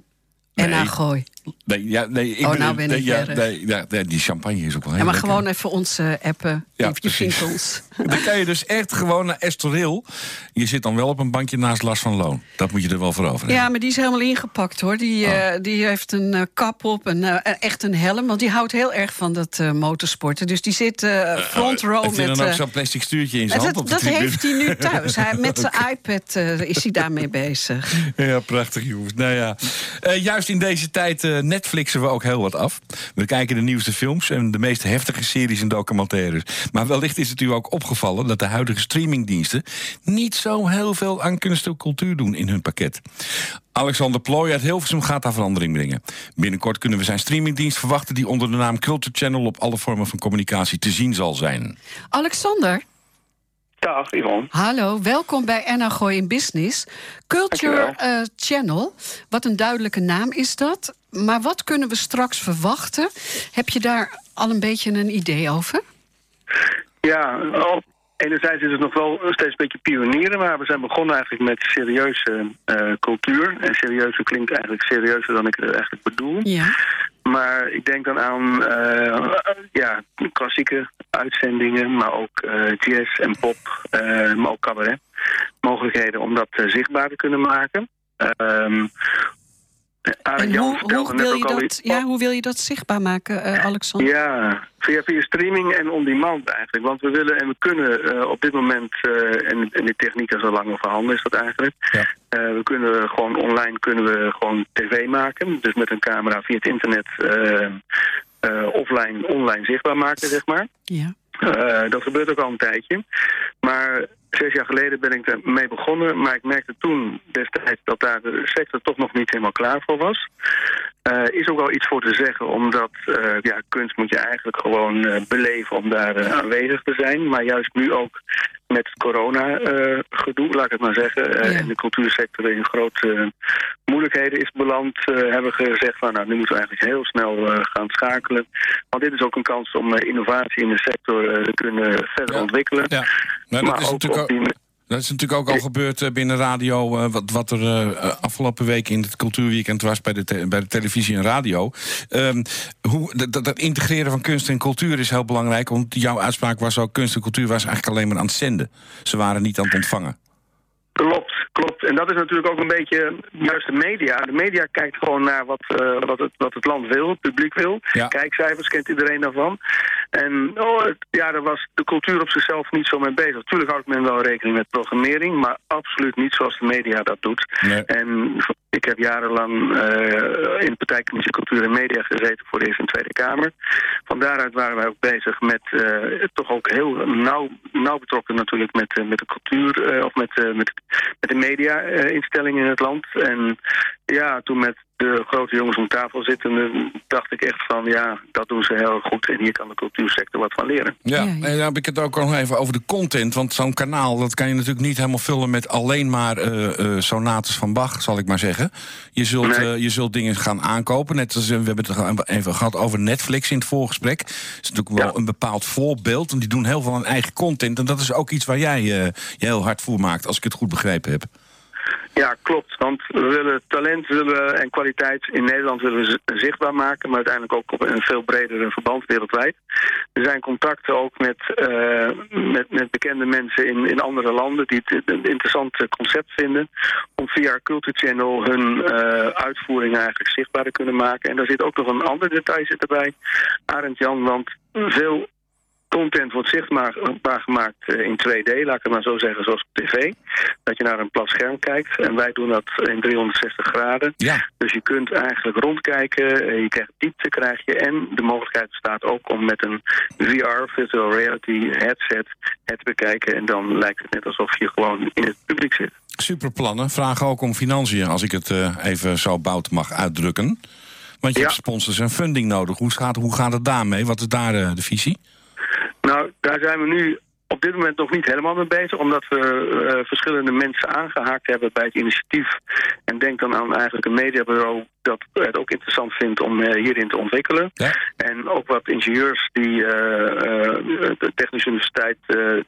En Nee. aan Gooi. Nee, ja, nee, ik Oh, ben- nou ben nee, ik ja, erg. nee, ja, nee, die champagne is ook wel heel Ja, maar lekker. gewoon even ons appen. Ja, je vindt ons. Dan kan je dus echt gewoon naar Estoril. Je zit dan wel op een bankje naast Lars van Loon. Dat moet je er wel voor over hebben. Ja, maar die is helemaal ingepakt hoor. Die, Oh. eh, die heeft een eh, kap op en eh, echt een helm. Want die houdt heel erg van dat motorsporten. Dus die zit front row Heeft hij met... dan ook zo'n plastic stuurtje in zijn hand dat dat heeft hij nu thuis. Hij, met zijn iPad is hij daarmee bezig. Ja, prachtig jongens. Nou ja, juist in deze tijd Netflixen we ook heel wat af. We kijken de nieuwste films en de meest heftige series en documentaires. Maar wellicht is het u ook opgevallen dat de huidige streamingdiensten niet zo heel veel aan kunst en cultuur doen in hun pakket. Alexander Plooi uit Hilversum gaat daar verandering brengen. Binnenkort kunnen we zijn streamingdienst verwachten die onder de naam Culture Channel op alle vormen van communicatie te zien zal zijn. Alexander, Dag, Yvonne. hallo. Welkom bij Enna Gooi in Business. Culture eh, Channel, wat een duidelijke naam is dat. Maar wat kunnen we straks verwachten? Heb je daar al een beetje een idee over? Ja, enerzijds is het nog wel steeds een beetje pionieren, maar we zijn begonnen eigenlijk met serieuze eh, cultuur. En serieuze klinkt eigenlijk serieuzer dan ik het eigenlijk bedoel. Ja. Maar ik denk dan aan eh, ja, klassieke uitzendingen, maar ook eh, jazz en pop, maar ook cabaret. Mogelijkheden om dat zichtbaar te kunnen maken. Ehm Arend En hoe, wil je dat, ja, hoe wil je dat zichtbaar maken, eh, Alexander? Ja, via, via streaming en on-demand eigenlijk. Want we willen en we kunnen eh, op dit moment, eh, en, en die techniek is al lang voorhanden is dat eigenlijk. Ja. Eh, we kunnen gewoon online kunnen we gewoon tv maken. Dus met een camera via het internet offline, online zichtbaar maken, zeg maar. Ja. Eh, dat gebeurt ook al een tijdje. Maar zes jaar geleden ben ik ermee begonnen. Maar ik merkte toen destijds dat daar de sector toch nog niet helemaal klaar voor was. Eh, is ook wel iets voor te zeggen, omdat eh, ja, kunst moet je eigenlijk gewoon eh, beleven om daar aanwezig te zijn. Maar juist nu ook met het corona-gedoe, laat ik het maar zeggen, Ja. en de cultuursector in grote moeilijkheden is beland, hebben we gezegd van nou, nu moeten we eigenlijk heel snel gaan schakelen. Want dit is ook een kans om innovatie in de sector te kunnen verder Ja. ontwikkelen. Ja, nou, dat Maar is natuurlijk ook... die- Dat is natuurlijk ook al gebeurd eh, binnen radio. eh, wat, wat er eh, afgelopen week in het cultuurweekend was bij de, bij de televisie en radio. Ehm, hoe, dat- dat, integreren van kunst en cultuur is heel belangrijk. Want jouw uitspraak was ook: kunst en cultuur was eigenlijk alleen maar aan het zenden. Ze waren niet aan het ontvangen. Klopt, klopt. En dat is natuurlijk ook een beetje juist de media. De media kijkt gewoon naar wat, wat, het, wat het land wil, het publiek wil. Ja. Kijkcijfers kent iedereen daarvan. En oh, ja, daar was de cultuur op zichzelf niet zo mee bezig. Tuurlijk houdt men wel rekening met programmering, maar absoluut niet zoals de media dat doet. Nee. En ik heb jarenlang eh, in de partijcommissie Cultuur en Media gezeten voor de Eerste en Tweede Kamer. Van daaruit waren wij ook bezig met eh, toch ook heel nauw, nauw betrokken natuurlijk met, eh, met de cultuur of met, met, met de media-instellingen in het land. En ja, toen met de grote jongens om tafel zitten, dacht ik echt van ja, dat doen ze heel goed en hier kan de cultuursector wat van leren. Ja, Ja, ja. en dan heb ik het ook nog even over de content. Want zo'n kanaal, dat kan je natuurlijk niet helemaal vullen met alleen maar eh, eh, sonates van Bach, zal ik maar zeggen. Je zult, Nee. eh, je zult dingen gaan aankopen. Net als we hebben het even gehad over Netflix in het voorgesprek. Dat is natuurlijk wel Ja. een bepaald voorbeeld. Want die doen heel veel aan eigen content. En dat is ook iets waar jij eh, je heel hard voor maakt, als ik het goed begrepen heb. Ja, klopt. Want we willen talent willen en kwaliteit in Nederland willen we zi- zichtbaar maken, maar uiteindelijk ook op een veel bredere verband wereldwijd. Er zijn contacten ook met, eh, met, met bekende mensen in, in andere landen die het een interessant concept vinden. Om via Culture Channel hun eh, uitvoeringen eigenlijk zichtbaar te kunnen maken. En daar zit ook nog een ander detail zit erbij, Arend Jan, want veel content wordt zichtbaar gemaakt eh, in 2D, laat ik het maar zo zeggen, zoals op tv. Dat je naar een plat scherm kijkt. En wij doen dat in 360 graden. Ja, Dus je kunt eigenlijk rondkijken, eh, je krijgt diepte krijg je. En de mogelijkheid bestaat ook om met een VR, virtual reality headset, het te bekijken. En dan lijkt het net alsof je gewoon in het publiek zit. superplannen. Vragen ook om financiën, als ik het eh, even zo bout mag uitdrukken. Want je Ja. hebt sponsors en funding nodig. Hoe gaat, hoe gaat het daarmee? Wat is daar de visie? Nou, daar zijn we nu op dit moment nog niet helemaal mee bezig, omdat we eh, verschillende mensen aangehaakt hebben bij het initiatief. En denk dan aan eigenlijk een mediabureau dat het ook interessant vindt om eh, hierin te ontwikkelen. En ook wat ingenieurs die eh, eh, de Technische Universiteit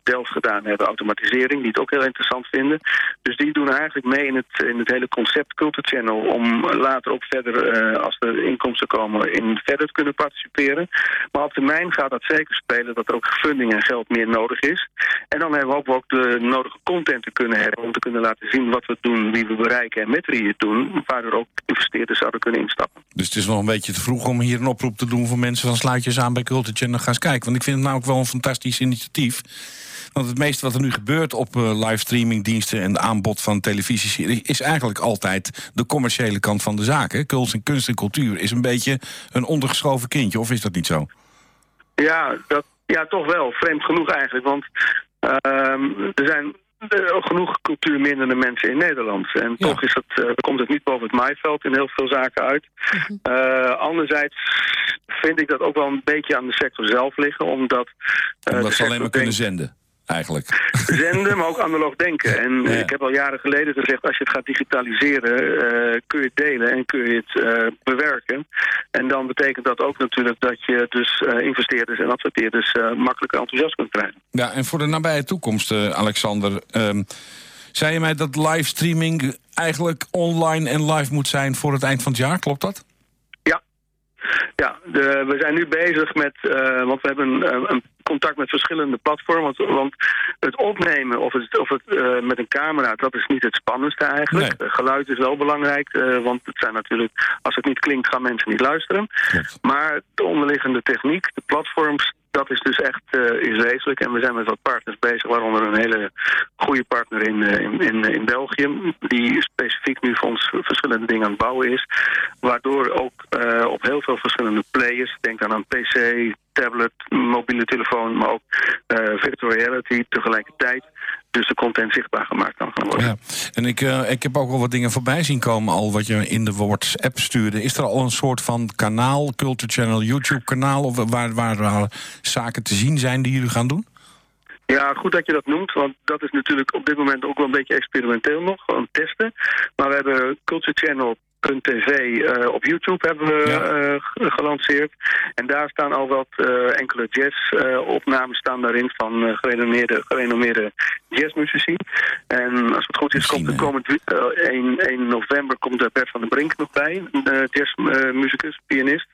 Delft gedaan hebben, automatisering, die het ook heel interessant vinden. Dus die doen eigenlijk mee in het, in het hele concept Culture Channel om later ook verder, als er inkomsten komen, in verder te kunnen participeren. Maar op termijn gaat dat zeker spelen dat er ook funding en geld meer nodig is. En dan hebben we ook, ook de nodige content te kunnen hebben om te kunnen laten zien wat we doen, wie we bereiken en met wie het doen, waardoor ook investeerders zouden kunnen instappen. Dus het is nog een beetje te vroeg om hier een oproep te doen voor mensen van sluit je eens aan bij Culture Channel ga eens kijken. Want ik vind het nou ook wel een fantastisch initiatief. Want het meeste wat er nu gebeurt op eh, livestreamingdiensten en aanbod van televisieseries is eigenlijk altijd de commerciële kant van de zaken. Kunst en kunst en cultuur is een beetje een ondergeschoven kindje, of is dat niet zo? Ja, dat, ja, toch wel. Vreemd genoeg eigenlijk. Want ehm, er zijn genoeg cultuurminderde mensen in Nederland. En toch is het, eh, komt het niet boven het maaiveld in heel veel zaken uit. Eh, anderzijds vind ik dat ook wel een beetje aan de sector zelf liggen. Omdat, eh, Omdat ze alleen maar kunnen zenden, eigenlijk. zenden, maar ook analoog denken. En ik heb al jaren geleden gezegd, als je het gaat digitaliseren, eh, kun je het delen en kun je het eh, bewerken. En dan betekent dat ook natuurlijk dat je dus eh, investeerders en adverteerders makkelijker enthousiast kunt krijgen. Ja, en voor de nabije toekomst, Alexander. ehm, zei je mij dat livestreaming eigenlijk online en live moet zijn voor het eind van het jaar? Klopt dat? Ja, de, we zijn nu bezig met, eh, want we hebben een, een contact met verschillende platformen. Want, want het opnemen of het, of het eh, met een camera, dat is niet het spannendste eigenlijk. Eh, geluid is wel belangrijk, eh, want het zijn natuurlijk, als het niet klinkt, gaan mensen niet luisteren. Maar de onderliggende techniek, de platforms, dat is dus echt eh, is wezenlijk. En we zijn met wat partners bezig, waaronder een hele goede partner in, eh, in, in, in België, die specifiek nu voor ons verschillende dingen aan het bouwen is. Waardoor ook eh, op heel veel verschillende players, denk aan PC, tablet, mobiele telefoon, maar ook eh, virtual reality tegelijkertijd, dus de content zichtbaar gemaakt kan gaan worden. Ja. En ik, eh, ik heb ook al wat dingen voorbij zien komen, al wat je in de WhatsApp stuurde. Is er al een soort van kanaal, Culture Channel, YouTube-kanaal, of waar, waar eh, zaken te zien zijn die jullie gaan doen? Ja, goed dat je dat noemt, want dat is natuurlijk op dit moment ook wel een beetje experimenteel nog, gewoon testen. Maar we hebben Culture Channel .tv eh, op YouTube hebben we eh, gelanceerd. En daar staan al wat eh, enkele jazz-opnames staan daarin van gerenommeerde, gerenommeerde jazzmuzici. En als het goed is, komt er komend wi- eh, 1, 1 november komt er Bert van den Brink nog bij, een uh, jazzmuzikus, pianist.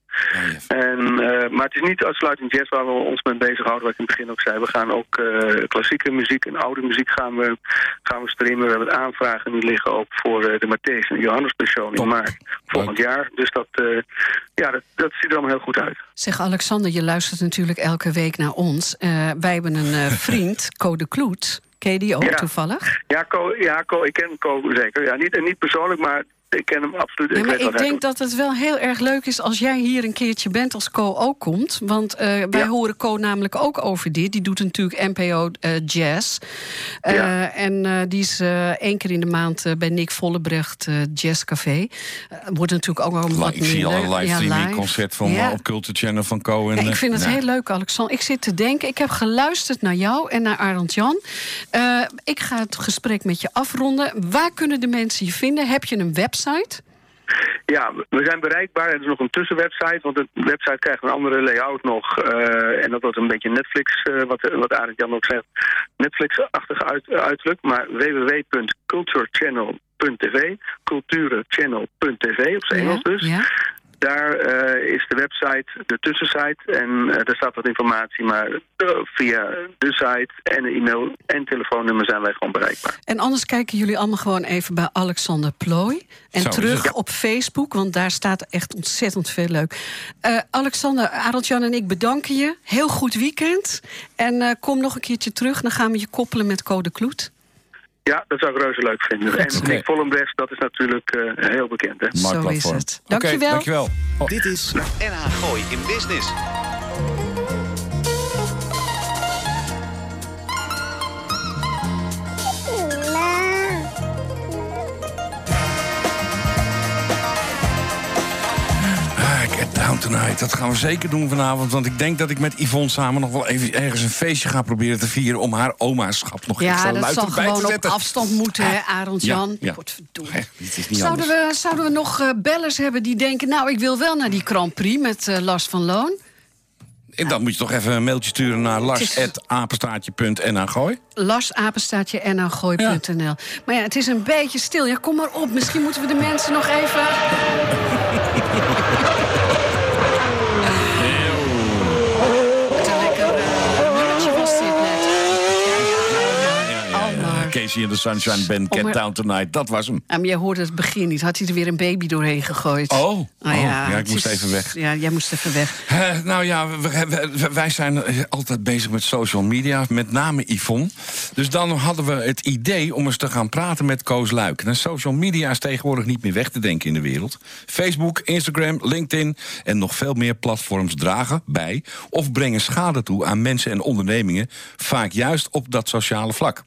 En, eh, maar het is niet uitsluitend jazz waar we ons mee bezighouden, wat ik in het begin ook zei. We gaan ook eh, klassieke muziek en oude muziek gaan we, gaan we streamen. We hebben aanvragen nu liggen ook voor eh, de Matthäus en Johannes Passion in maart volgend jaar. Dus dat, eh, ja, dat, dat ziet er allemaal heel goed uit. Zeg Alexander, je luistert natuurlijk elke week naar ons. Eh, wij hebben een eh, vriend, Code Kloet. Ken je die ook Ja. toevallig? Ja, Co, ja Co, ik ken Co zeker. Ja, niet, niet persoonlijk, maar ik ken hem absoluut. Ja, maar ik denk dat het wel heel erg leuk is als jij hier een keertje bent als Co ook komt. Want eh, wij horen Co namelijk ook over dit. Die doet natuurlijk NPO eh, Jazz. Eh, En eh, die is eh, één keer in de maand eh, bij Nick Vollebrecht eh, Jazzcafé. Eh, wordt natuurlijk ook wel wat ik zie al een live. concert van Ja. op Culture Channel van Co. En, Ja, ik vind het heel leuk, Alexander. Ik zit te denken, ik heb geluisterd naar jou en naar Arend Jan. Eh, ik ga het gesprek met je afronden. Waar kunnen de mensen je vinden? Heb je een website? Ja, we zijn bereikbaar. Er is nog een tussenwebsite, want de website krijgt een andere layout nog. eh, en dat wordt een beetje Netflix, eh, wat, wat Arend Jan ook zegt. Netflix-achtig uit, uiterlijk. Maar www.culturechannel.tv culturechannel.tv op zijn Engels dus. Daar eh, is de website, de tussensite. En eh, daar staat wat informatie. Maar eh, via de site en een e-mail en telefoonnummer zijn wij gewoon bereikbaar. En anders kijken jullie allemaal gewoon even bij Alexander Plooi. En Zo terug op Facebook, want daar staat echt ontzettend veel leuk. Eh, Alexander, Arend-Jan en ik bedanken je. Heel goed weekend. En eh, kom nog een keertje terug, dan gaan we je koppelen met Code Kloet. Ja, dat zou ik reuze leuk vinden. En Nick Vollenbrecht, dat is natuurlijk eh, heel bekend. Hè? Zo is het. Dankjewel. dankjewel. Dit is NH Gooi in Business. Tonight. dat gaan we zeker doen vanavond. Want ik denk dat ik met Yvonne samen nog wel even ergens een feestje ga proberen te vieren... om haar omaschap nog Ja, dat luid zal erbij gewoon te op zetten. afstand moeten, hè, Arend Ja, Jan. ja. Niet Zouden we, zouden we nog eh, bellers hebben die denken... nou, ik wil wel naar die Grand Prix met eh, Lars van Loon? En dan moet je toch even een mailtje sturen naar Het is- lars.apenstaartje.nl gooi. Larsapenstaatje en gooi.nl. Maar ja, het is een beetje stil. Ja, kom maar op. Misschien moeten we de mensen nog even... Wat een lekker eh, nummertje was dit net. Almar. Casey in the Sunshine Band, Get Down Tonight. Dat was hem. Ja, maar jij hoorde het begin niet. Had hij er weer een baby doorheen gegooid? Oh, oh, Ah, ja, ik het moest is- even weg. Ja, jij moest even weg. Nou ja, we- we- wij zijn eh, altijd bezig met social media, met name Yvonne. Dus dan hadden we het idee om eens te gaan praten met Koos Luik. En social media is tegenwoordig niet meer weg te denken in de wereld. Facebook, Instagram, LinkedIn en nog veel meer platforms dragen bij... of brengen schade toe aan mensen en ondernemingen... vaak juist op dat sociale vlak.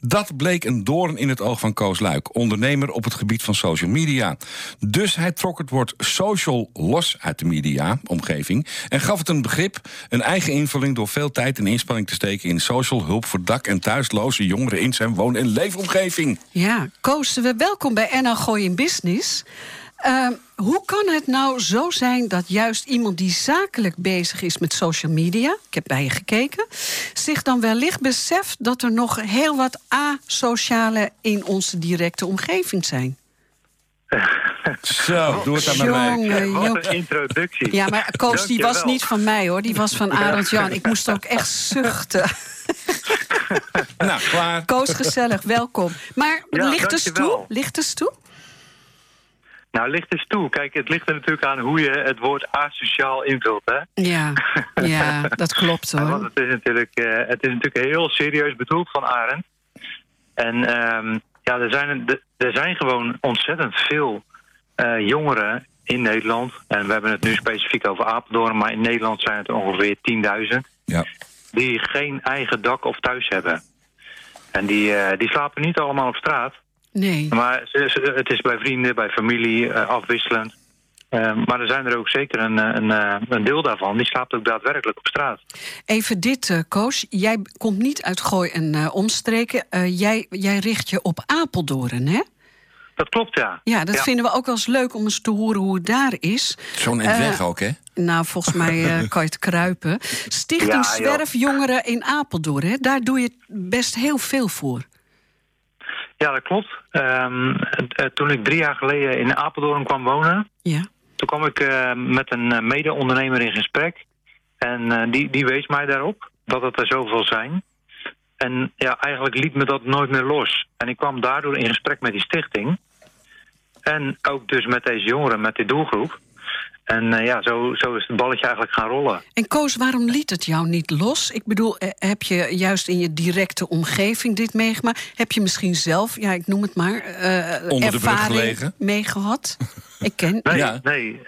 Dat bleek een doorn in het oog van Koos Luik... ondernemer op het gebied van social media. Dus hij trok het woord social los uit de media-omgeving... en gaf het een begrip, een eigen invulling... door veel tijd en inspanning te steken in social hulp... voor dak- en thuisloze jongeren in zijn woon- en leefomgeving. Ja, Koos, we welkom bij NL Gooi in Business. Eh, hoe kan het nou zo zijn dat juist iemand die zakelijk bezig is met social media... ik heb bij je gekeken, zich dan wellicht beseft... dat er nog heel wat asociale in onze directe omgeving zijn? Zo, doe het dan met mij. Jongen, Wat een introductie. Ja, maar Koos, die was niet van mij, hoor. Die was van Arend Jan. Ik moest ook echt zuchten. Nou, klaar. Koos, gezellig, welkom. Maar Ja, licht eens toe, dankjewel. licht eens toe. Nou, licht eens toe. Kijk, het ligt er natuurlijk aan hoe je het woord asociaal invult, hè? Ja, ja dat klopt, Want hoor. het is natuurlijk, eh, het is natuurlijk heel serieus bedoeld van Arend. En ehm, ja, er zijn, er zijn gewoon ontzettend veel eh, jongeren in Nederland. En we hebben het nu specifiek over Apeldoorn, maar in Nederland zijn het ongeveer 10.000. Ja. Die geen eigen dak of thuis hebben. En die, eh, die slapen niet allemaal op straat. Nee. Maar het is bij vrienden, bij familie, eh, afwisselend. Eh, maar er zijn er ook zeker een, eh, een, eh, een deel daarvan. Die slaapt ook daadwerkelijk op straat. Even dit, eh, Koos. Jij komt niet uit Gooi en eh, omstreken. Eh, jij, jij richt je op Apeldoorn, hè? Dat klopt, ja. Ja, dat vinden we ook wel eens leuk om eens te horen hoe het daar is. Zo'n Eh, weg ook, hè? Nou, volgens mij eh, kan je het kruipen. Stichting Ja. Zwerfjongeren in Apeldoorn, hè? daar doe je best heel veel voor. Ja, dat klopt. Ehm, eh, toen ik drie jaar geleden in Apeldoorn kwam wonen... Ja. toen kwam ik eh, met een eh, mede-ondernemer in gesprek. En die, die wees mij daarop dat het er zoveel zijn. En ja, eigenlijk liet me dat nooit meer los. En ik kwam daardoor in gesprek met die stichting. En ook dus met deze jongeren, met die doelgroep. En eh, ja, zo, zo is het balletje eigenlijk gaan rollen. En Koos, waarom liet het jou niet los? Ik bedoel, eh, heb je juist in je directe omgeving dit meegemaakt? Heb je misschien zelf, ja, ik noem het maar, eh Onder ervaring meegehad? Ik ken... Nee, Ja. nee,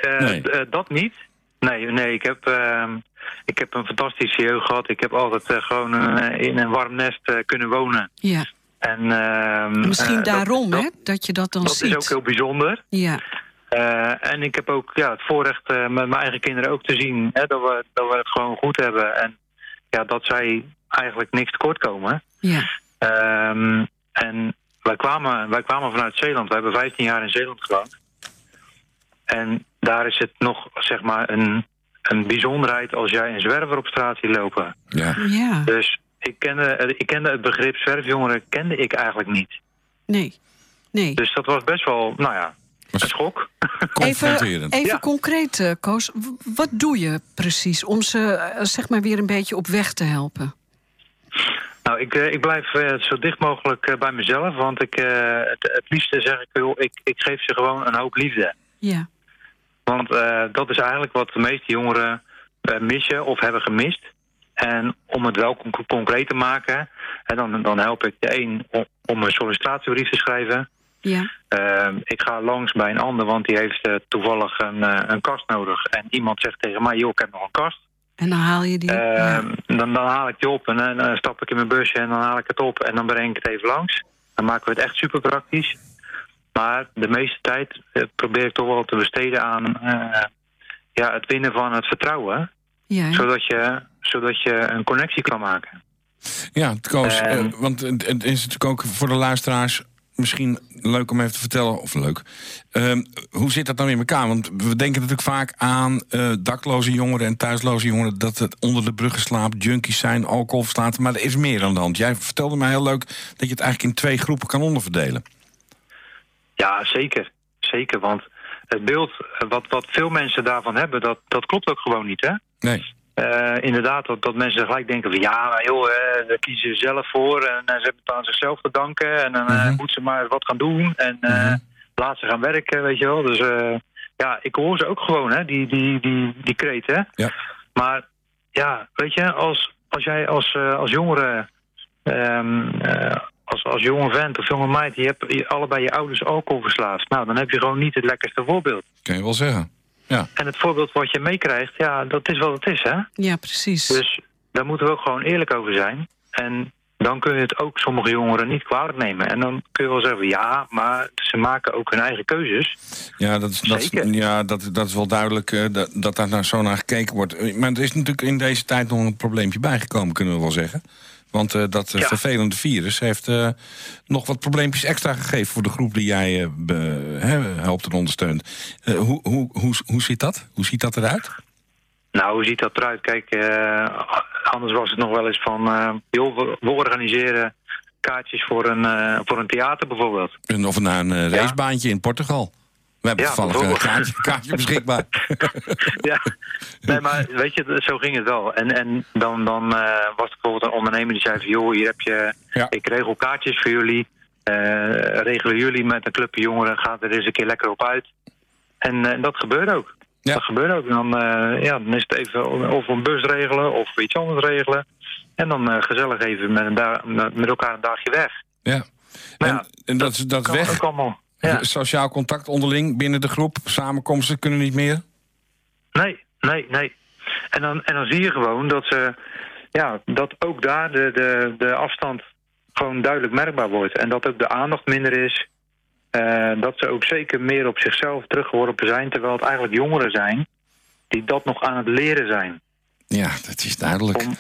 dat niet. Nee, nee ik, heb, ehm, ik heb een fantastische jeugd gehad. Ik heb altijd gewoon in een warm nest kunnen wonen. Ja, En, ehm, en misschien dat- daarom, dat, hè, dat je dat dan Dat ziet. is ook heel bijzonder. Ja, Eh, en ik heb ook ja, het voorrecht eh, met mijn eigen kinderen ook te zien hè, dat, we, dat we het gewoon goed hebben. En ja, dat zij eigenlijk niks tekort komen. ja. Ehm, en wij kwamen, wij kwamen vanuit Zeeland. We hebben 15 jaar in Zeeland gewoond. En daar is het nog zeg maar een, een bijzonderheid als jij een zwerver op straat ziet lopen. Ja. ja. Dus ik kende, ik kende het begrip zwerfjongeren kende ik eigenlijk niet. Nee, nee. Dus dat was best wel, nou ja, een schok. Even, even Ja. concreet, eh, Koos. Wat doe je precies om ze eh, zeg maar weer een beetje op weg te helpen? Nou, ik, eh, ik blijf eh, zo dicht mogelijk eh, bij mezelf. Want ik, eh, het, het liefste zeg ik, joh, ik, ik geef ze gewoon een hoop liefde. Ja, Want eh, dat is eigenlijk wat de meeste jongeren missen of hebben gemist. En om het wel con- concreet te maken, en dan, dan help ik de een om, om een sollicitatiebrief te schrijven. Ja, Eh, ik ga langs bij een ander, want die heeft eh, toevallig een, eh, een kast nodig. En iemand zegt tegen mij, joh, ik heb nog een kast. en dan haal je die. Eh, ja. dan, dan haal ik die op en eh, dan stap ik in mijn busje en dan haal ik het op en dan breng ik het even langs. Dan maken we het echt super praktisch. Maar de meeste tijd probeer ik toch wel te besteden aan, eh, ja, het winnen van het vertrouwen. Ja. Zodat, je, zodat je een connectie kan maken. Ja, Koos, Ehm. eh, want het het is natuurlijk ook voor de luisteraars misschien leuk om even te vertellen, of leuk. Ehm, hoe zit dat nou in elkaar? Want we denken natuurlijk vaak aan eh, dakloze jongeren en thuisloze jongeren... dat het onder de bruggen slaapt, junkies zijn, alcohol verslaafd. Maar er is meer aan de hand. Jij vertelde mij heel leuk dat je het eigenlijk in twee groepen kan onderverdelen. Ja, zeker. Zeker, want het beeld eh, wat, wat veel mensen daarvan hebben, dat, dat klopt ook gewoon niet, hè? Nee. Eh, inderdaad, dat, dat mensen gelijk denken van ja, maar joh, daar kiezen ze zelf voor en ze hebben het aan zichzelf te danken en dan eh, moeten ze maar wat gaan doen en eh, laat ze gaan werken, weet je wel. Dus ja, ik hoor ze ook gewoon, hè, die, die, die, die kreet, hè. Ja. Maar ja, weet je, als, als jij als, als jongere, ehm, eh, als, als jonge vent of jonge meid, je hebt je- allebei je ouders alcohol verslaafd, nou, dan heb je gewoon niet het lekkerste voorbeeld. Kun je wel zeggen. Ja. En het voorbeeld wat je meekrijgt, ja, dat is wat het is, hè. Ja, precies. Dus daar moeten we ook gewoon eerlijk over zijn. En dan kun je het ook sommige jongeren niet kwalijk nemen. En dan kun je wel zeggen, ja, maar ze maken ook hun eigen keuzes. Ja, dat is, dat, is- ja, dat, dat is wel duidelijk eh, dat, dat daar naar zo naar gekeken wordt. Eh, Maar er is natuurlijk in deze tijd nog een probleempje bijgekomen, kunnen we wel zeggen. Want eh, dat eh, Ja. vervelende virus heeft eh, nog wat probleempjes extra gegeven... voor de groep die jij helpt en ondersteunt. Hoe, hoe, hoe, hoe zit dat? Hoe ziet dat eruit? Nou, hoe ziet dat eruit? Kijk, anders was het nog wel eens van... joh, we, we organiseren kaartjes voor een, voor een theater bijvoorbeeld. En of naar een racebaantje in Portugal. We hebben Ja, toevallig een bijvoorbeeld. kaartje, kaartje beschikbaar. ja, nee, maar weet je, zo ging het wel. En, en dan, dan eh, was er bijvoorbeeld een ondernemer die zei van... joh, hier heb je, Ja. ik regel kaartjes voor jullie. Eh, regelen jullie met een clubje jongeren, gaat er eens een keer lekker op uit. En eh, dat gebeurt ook. Ja. Dat gebeurt ook. Dan, eh, ja, dan is het even of een bus regelen of iets anders regelen. En dan eh, gezellig even met, met elkaar een dagje weg. Ja. Maar En, en dat, dat weg. ook allemaal. Ja. Sociaal contact onderling binnen de groep. Samenkomsten kunnen niet meer. Nee, nee, nee. En dan, en dan zie je gewoon dat ze, ja, dat ook daar de, de, de afstand gewoon duidelijk merkbaar wordt. En dat ook de aandacht minder is. Eh, dat ze ook zeker meer op zichzelf teruggeworpen zijn. Terwijl het eigenlijk jongeren zijn die dat nog aan het leren zijn. Ja, dat is duidelijk. Om-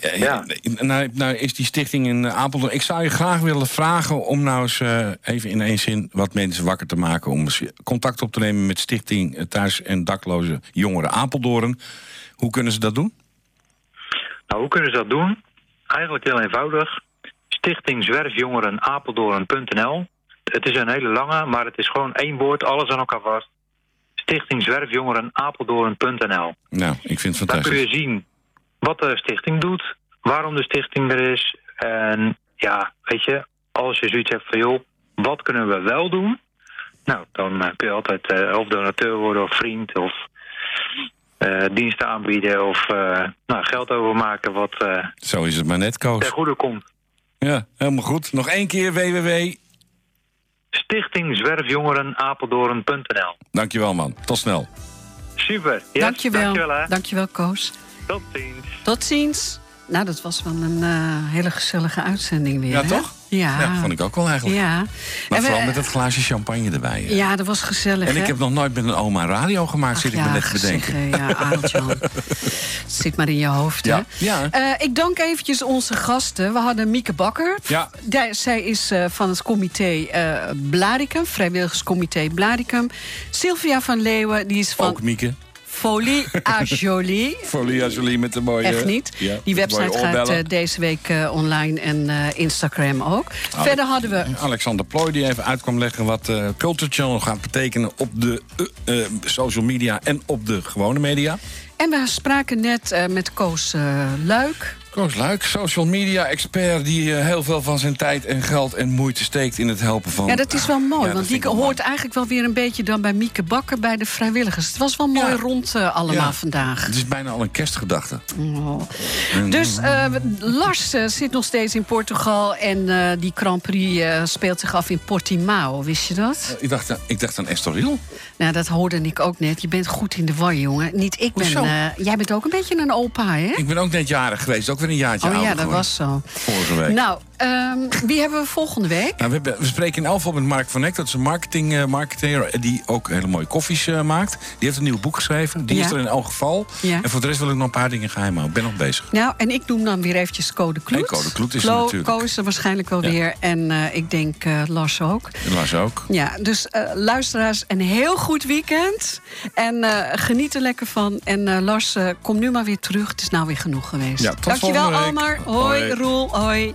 Ja, ja. Nou, nou is die stichting in Apeldoorn... Ik zou je graag willen vragen om nou eens eh, even in één zin... wat mensen wakker te maken om contact op te nemen... met Stichting Thuis- en Dakloze Jongeren Apeldoorn. Hoe kunnen ze dat doen? Nou, hoe kunnen ze dat doen? Eigenlijk heel eenvoudig. Stichting Zwerfjongeren Apeldoorn.nl. Het is een hele lange, maar het is gewoon één woord, alles aan elkaar vast. Stichting Zwerfjongeren Apeldoorn.nl. Nou, ik vind het Daar kun fantastisch. je zien wat de stichting doet, waarom de stichting er is. En ja, weet je, als je zoiets hebt van joh, wat kunnen we wel doen? Nou, dan eh, kun je altijd eh, of donateur worden of vriend of eh, diensten aanbieden of eh, nou, geld overmaken wat eh Zo is het maar net, ten Koos. goede komt. Ja, helemaal goed. Nog één keer www. Stichting Zwerfjongerenapeldoorn.nl. Dankjewel, man. Tot snel. Super. Yes, dankjewel. Dankjewel, hè. Dankjewel, Koos. Tot ziens. Tot ziens. Nou, dat was wel een eh, hele gezellige uitzending weer. Ja, hè? toch? Ja. Ja, vond ik ook wel eigenlijk. Ja. Maar En we- vooral met dat glaasje champagne erbij. hè. Ja, dat was gezellig. En ik heb nog nooit met een oma radio gemaakt, Ach zit ik ja, me net te bedenken. ja, Adeltjan. Zit maar in je hoofd, Ja. hè? Ja. Eh, ik dank eventjes onze gasten. We hadden Mieke Bakker. Ja. Zij is eh, van het comité eh Blaricum, vrijwilligerscomité Blaricum. Sylvia van Leeuwen, die is van Ook Mieke. Folie à Jolie. Folia Jolie met de mooie... Echt niet. Ja, Die website gaat eh, deze week eh, online en eh, Instagram ook. Verder hadden we Alexander Plooi die even uit kwam leggen wat Culture Channel gaat betekenen op de social media en op de gewone media. En we spraken net met Koos Luik. Koos Luik, social media expert die eh, heel veel van zijn tijd en geld en moeite steekt in het helpen van... Ja, dat is wel mooi, Ja, want die hoort eigenlijk wel weer een beetje dan bij Mieke Bakker bij de vrijwilligers. Het was wel mooi Ja. rond eh, allemaal Ja. vandaag. Het is bijna al een kerstgedachte. Oh. Dus eh, Lars zit nog steeds in Portugal en die Grand Prix speelt zich af in Portimao, wist je dat? Ik dacht, aan- ik dacht aan Estoril. Nou, dat hoorde ik ook net. Je bent goed in de war, jongen. Niet ik ben. Jij bent ook een beetje een opa, hè? Ik ben ook net jarig geweest, ook weer een jaartje oh ja, ouder dat geworden. was zo. Vorige week. Nou, ehm, wie hebben we volgende week? Nou, we, hebben- we spreken in geval met Mark van Eck. Dat is een marketing, eh, marketeer die ook hele mooie koffies eh, maakt. Die heeft een nieuw boek geschreven. Die Ja. is er in elk geval. Ja. En voor de rest wil ik nog een paar dingen geheim houden. Ik ben nog bezig. Nou, en ik noem dan weer eventjes Code Kloet. En Code Kloet is er natuurlijk. Ko is er waarschijnlijk wel Ja. weer. En eh, ik denk eh, Lars ook. En Lars ook. Ja, dus eh, luisteraars, een heel goed weekend. En eh, geniet er lekker van. En eh, Lars, eh, kom nu maar weer terug. Het is nou weer genoeg geweest. Ja, tot Dankjewel. Almar. Hoi, Hoi. Roel. Hoi.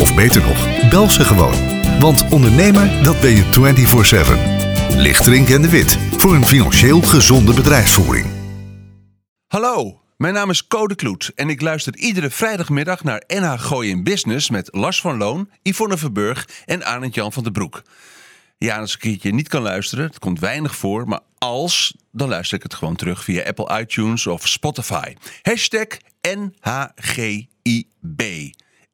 Of beter nog, bel ze gewoon. Want ondernemer, dat ben je 24-7. Lichtering en de Wit, voor een financieel gezonde bedrijfsvoering. Hallo, mijn naam is Code Kloet en ik luister iedere vrijdagmiddag naar NH in Business met Lars van Loon, Yvonne Verburg en Arend Jan van den Broek. Ja, als ik een keertje niet kan luisteren, het komt weinig voor, maar als, dan luister ik het gewoon terug via Apple iTunes of Spotify. Hashtag NHGIB.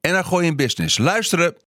NH Gooi in Business. Luisteren!